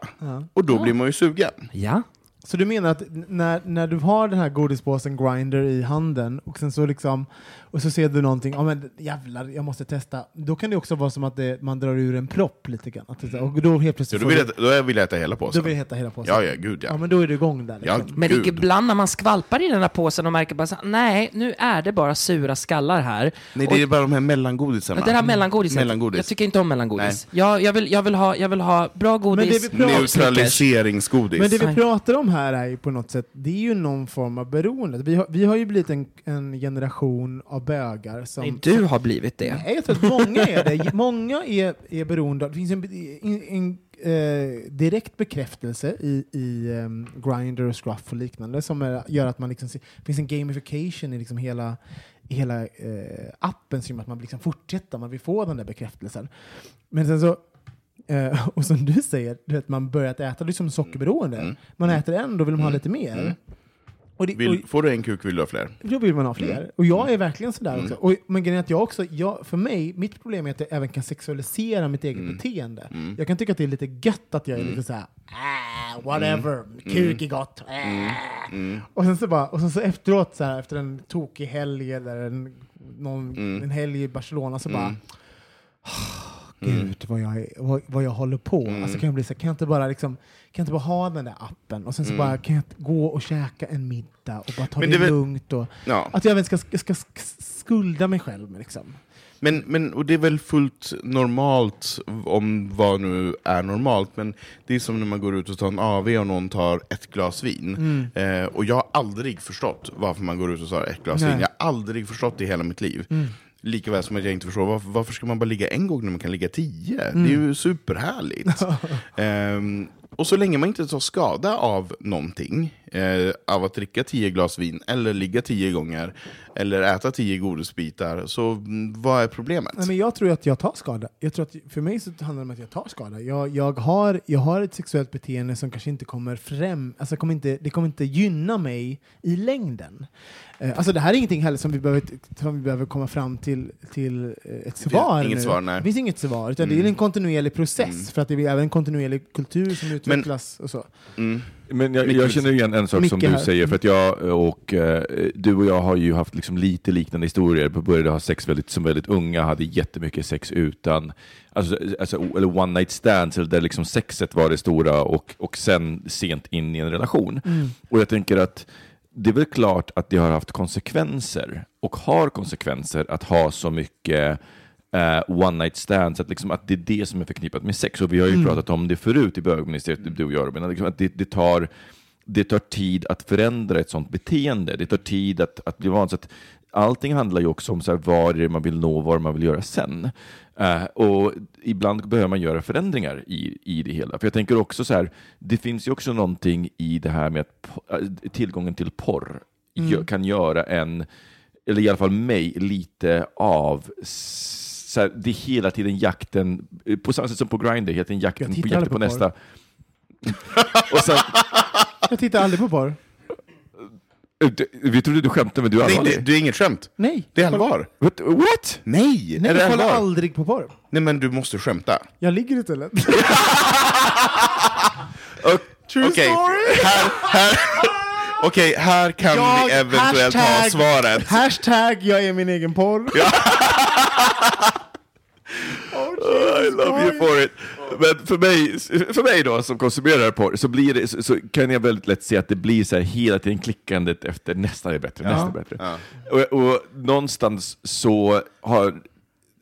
Och då blir man ju sugen. Ja. Så du menar att när, när du har den här godispåsen Grinder i handen och sen så liksom och så ser du någonting, ja men jävlar, jag måste testa. Då kan det också vara som att det, man drar ur en propp lite grann. Att det, och då helt plötsligt då, får vill du, jag, då vill jag äta hela då påsen. vill jag heta hela påsen. Ja, ja, gud ja. Ja, men då är du igång där. Ja, Liksom. Men gud. ibland när man skvalpar i den här påsen och märker bara så, nej, nu är det bara sura skallar här. Nej, Och- det är bara de här mellangodisarna. Men det här mellangodiset, Mellangodis. jag tycker inte om mellangodis. Jag, jag, vill, jag, vill ha, jag vill ha bra godis. det vi pratar- och Snickers. Neutraliseringsgodis. Men det vi pratar om här är ju på något sätt, det är ju någon form av beroende. Vi har, vi har ju blivit en, en generation av bögar som... Nej, du har blivit det. Nej, jag tror att många är det. Många är, är beroende av... Det finns en, en, en eh, direkt bekräftelse i, i um, Grindr och Scruff och liknande som är, gör att man liksom... Det finns en gamification i liksom hela, i hela eh, appen som gör att man liksom fortsätter, man vill få den där bekräftelsen. Men sen så... Eh, och som du säger, du vet, man börjar äta, det är som sockerberoende. Man äter en, då vill man ha lite mer. Och det, och, Vill, får du en kuk vill du ha fler. då vill man ha fler. Och jag är verkligen sådär också. Och, men grejen är att jag också, jag, för mig, mitt problem är att jag även kan sexualisera mitt eget beteende. Jag kan tycka att det är lite gött att jag är lite såhär, ah, whatever, kuk är gott. Ah. Och sen så bara, och sen så efteråt, så här, efter en tokig helg eller en, någon, en helg i Barcelona, så bara Gud vad jag, vad, vad jag håller på. Alltså kan jag bli så kan jag inte bara liksom, kan inte bara ha den där appen och sen så bara kan jag gå och käka en middag och bara ta Men det, det lugnt och Ja. att jag även ska, ska, skulda mig själv liksom. Men, men, och det är väl fullt normalt, om vad nu är normalt, men det är som när man går ut och tar en AV och någon tar ett glas vin. Eh, och jag har aldrig förstått varför man går ut och tar ett glas Nej. vin. Jag har aldrig förstått det i hela mitt liv. Likaväl som att jag inte förstår varför, varför ska man bara ligga en gång när man kan ligga tio? Det är ju superhärligt. Ehm, och så länge man inte tar skada av någonting, eh, av att dricka tio glas vin, eller ligga tio gånger, eller äta tio godisbitar, så mm, vad är problemet? Nej, men jag tror att jag tar skada. Jag tror att för mig så handlar det om att jag tar skada. Jag, jag, har, jag har ett sexuellt beteende som kanske inte kommer främ, alltså kommer inte, det kommer inte gynna mig i längden. Eh, alltså det här är ingenting heller som vi behöver, som vi behöver komma fram till, till eh, ett svar inget nu. svar, nej. Det finns inget svar, utan det är en kontinuerlig process för att det är även en kontinuerlig kultur som utvecklas och så. Mm. Men jag, jag känner igen en sak som Micke du här. säger, för att jag och eh, du och jag har ju haft liksom lite liknande historier. Vi började ha sex väldigt, som väldigt unga, hade jättemycket sex utan, alltså, alltså, eller one night stands, där liksom sexet var det stora och, och sen sent in i en relation. Och jag tänker att det är väl klart att det har haft konsekvenser och har konsekvenser att ha så mycket eh, one night stands, att, liksom, att det är det som är förknippat med sex. Och vi har ju pratat om det förut i bögministeriet, du och jag Robin, att liksom, att det, det, tar, det tar tid att förändra ett sånt beteende. Det tar tid att, att bli van. Så att allting handlar ju också om så här, vad det är man vill nå, vad man vill göra sen. Eh, och ibland behöver man göra förändringar i, i det hela. För jag tänker också så här, det finns ju också någonting i det här med att äh, tillgången till porr gö- kan göra en, eller i alla fall mig, lite av så här, det är hela tiden jakten, eh, på samma sätt som på Grindr, hela tiden jakten på, jakten på, på nästa. och sen, Jag tittar aldrig på porr. eh, du- vi trodde du skämtade, men du är Det, allvarlig. det, det är inget skämt. Nej. Det är allvar. What? What? Nej! Nej, är det jag kollar aldrig på porr. Nej men du måste skämta. Jag ligger istället. True Okej, här, här, Okej, här kan Jag- vi eventuellt ha hashtag- svaret. Hashtag jag är min egen porr. I love you for it. Men för mig, för mig då, som konsumerar porr, så, blir det, så, så kan jag väldigt lätt se att det blir så här hela tiden klickandet efter nästa är bättre, nästa är bättre. Och, och någonstans så har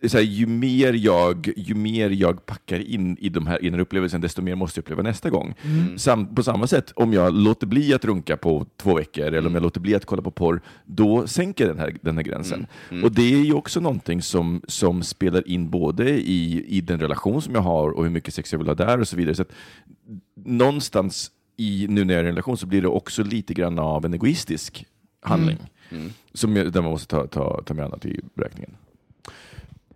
så här, ju, mer jag, ju mer jag packar in i de här inre upplevelsen, desto mer måste jag uppleva nästa gång. Sam, på samma sätt, om jag låter bli att runka på två veckor, eller om jag låter bli att kolla på porr, då sänker den här, den här gränsen. Och det är ju också någonting som, som spelar in både i, i den relation som jag har och hur mycket sex jag vill ha där och så vidare. Så att någonstans i nu när jag är i en relation så blir det också lite grann av en egoistisk handling. Mm. Som jag, där man måste ta, ta, ta med annat i beräkningen.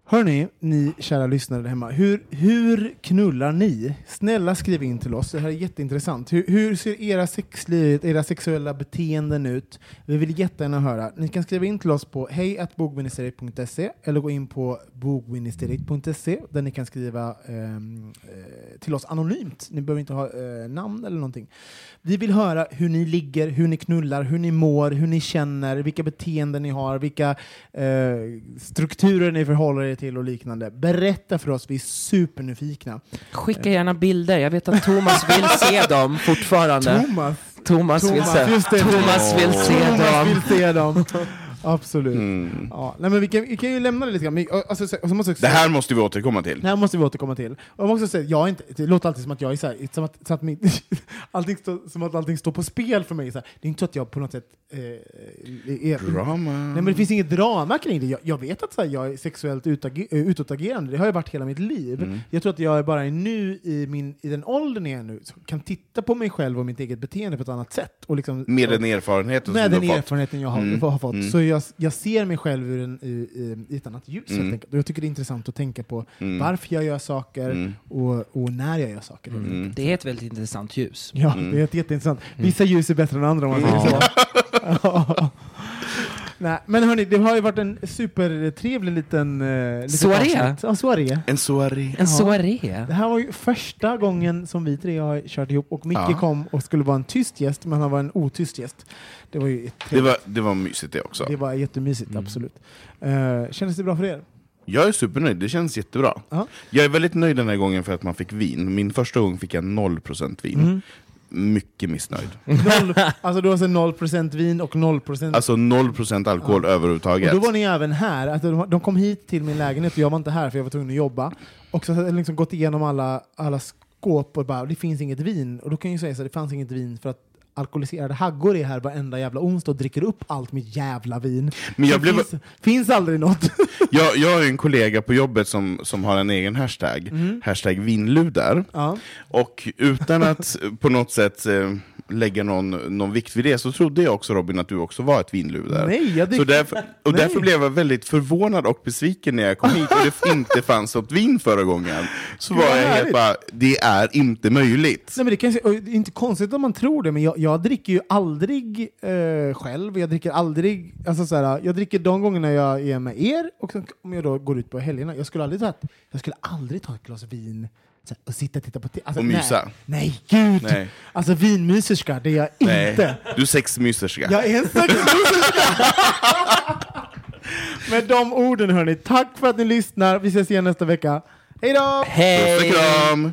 Hörni, ni kära lyssnare där hemma, hur, hur knullar ni? Snälla skriv in till oss, det här är jätteintressant. Hur, hur ser era sexliv, era sexuella beteenden ut? Vi vill jättegärna höra. Ni kan skriva in till oss på hejatbogministeriet.se eller gå in på bogministeriet.se där ni kan skriva ehm, eh, till oss anonymt. Ni behöver inte ha eh, namn eller någonting. Vi vill höra hur ni ligger, hur ni knullar, hur ni mår, hur ni känner, vilka beteenden ni har, vilka eh, strukturer ni förhåller er till och liknande. Berätta för oss, vi är supernyfikna. Skicka gärna bilder. Jag vet att Thomas vill se dem fortfarande. Thomas, Thomas, vill se, det. Thomas vill se Thomas vill se dem. Absolut. Mm. Ja, nej, men vi, kan, vi kan ju lämna det lite grann. Men, Alltså, så, och så måste jag Det här måste vi återkomma till. det här måste vi återkomma till. Och jag måste säga, jag är inte, det låter alltid som att jag är så här, som att, som att, min, allting står, som att allting står på spel för mig. Så här. Det är inte så att jag på något sätt... Eh, är, Drama. Nej, men det finns inget drama kring det. Jag, jag vet att så här, jag är sexuellt utage- eh, utåtagerande, det har jag varit hela mitt liv. Mm. Jag tror att jag är bara nu i, min, i den åldern jag är nu, så kan titta på mig själv och mitt eget beteende på ett annat sätt. Och liksom, Med den erfarenheten med som den erfarenheten jag har, Mm. har fått. Mm. Så jag, jag ser mig själv ur en, i, i, i ett annat ljus. Mm. Helt jag tycker det är intressant att tänka på Mm. varför jag gör saker Mm. och, och när jag gör saker. Mm. Det är ett väldigt intressant ljus. Ja, Mm. det är ett jätteintressant. Vissa ljus är bättre än andra om man säger så. Ja. Nej, men hörni, det har ju varit en supertrevlig liten... Uh, liten Soaré. Ja, soaré. En soaré. En Ja. soaré. Det här var ju första gången som vi tre har kört ihop och Micke Ja. kom och skulle vara en tyst gäst, men han var en otyst gäst. Det var ju Det var, det var mysigt det också. det var jättemysigt, Mm. absolut. Uh, kändes det bra för er? Jag är supernöjd, det känns jättebra. Ja. Jag är väldigt nöjd den här gången för att man fick vin. Min första gång fick jag 0% vin. Mm. Mycket missnöjd. Noll, alltså du har alltså 0% vin och 0% Alltså 0% alkohol och överhuvudtaget. då var ni även här, att de, de kom hit till min lägenhet och jag var inte här för jag var tvungen att jobba. Och så hade jag liksom gått igenom alla, alla skåp och bara, det finns inget vin. Och då kan jag ju säga så här, det fanns inget vin för att alkoholiserade haggor är här varenda jävla onsdag och dricker upp allt mitt jävla vin. Men jag det blev- finns, finns aldrig något. Jag, jag har en kollega på jobbet som, som har en egen hashtag, Mm. hashtag vinludar. ja. Och utan att på något sätt eh, lägga någon, någon vikt vid det så trodde jag också Robin att du också var ett vinludar. Nej, jag Så därför, och Nej. därför blev jag väldigt förvånad och besviken när jag kom hit och det inte fanns något vin förra gången. Så var jag helt härligt. bara, det är inte möjligt. Nej, men det, kanske, det är inte konstigt om man tror det, men jag, jag dricker ju aldrig eh, själv. Jag dricker aldrig, alltså så här, jag dricker de gångerna jag är med er och om jag då går ut på helgerna. Jag skulle aldrig ta ett, jag skulle aldrig ta ett glas vin här, och sitta och titta på alltså, Och mysa. Nej, nej gud! Nej. Alltså vinmyserska, det är jag Nej, inte. du är sexmyserska. Jag är en sexmyserska! Med de orden hörni, tack för att ni lyssnar. Vi ses igen nästa vecka. Hej då! Puss och kram!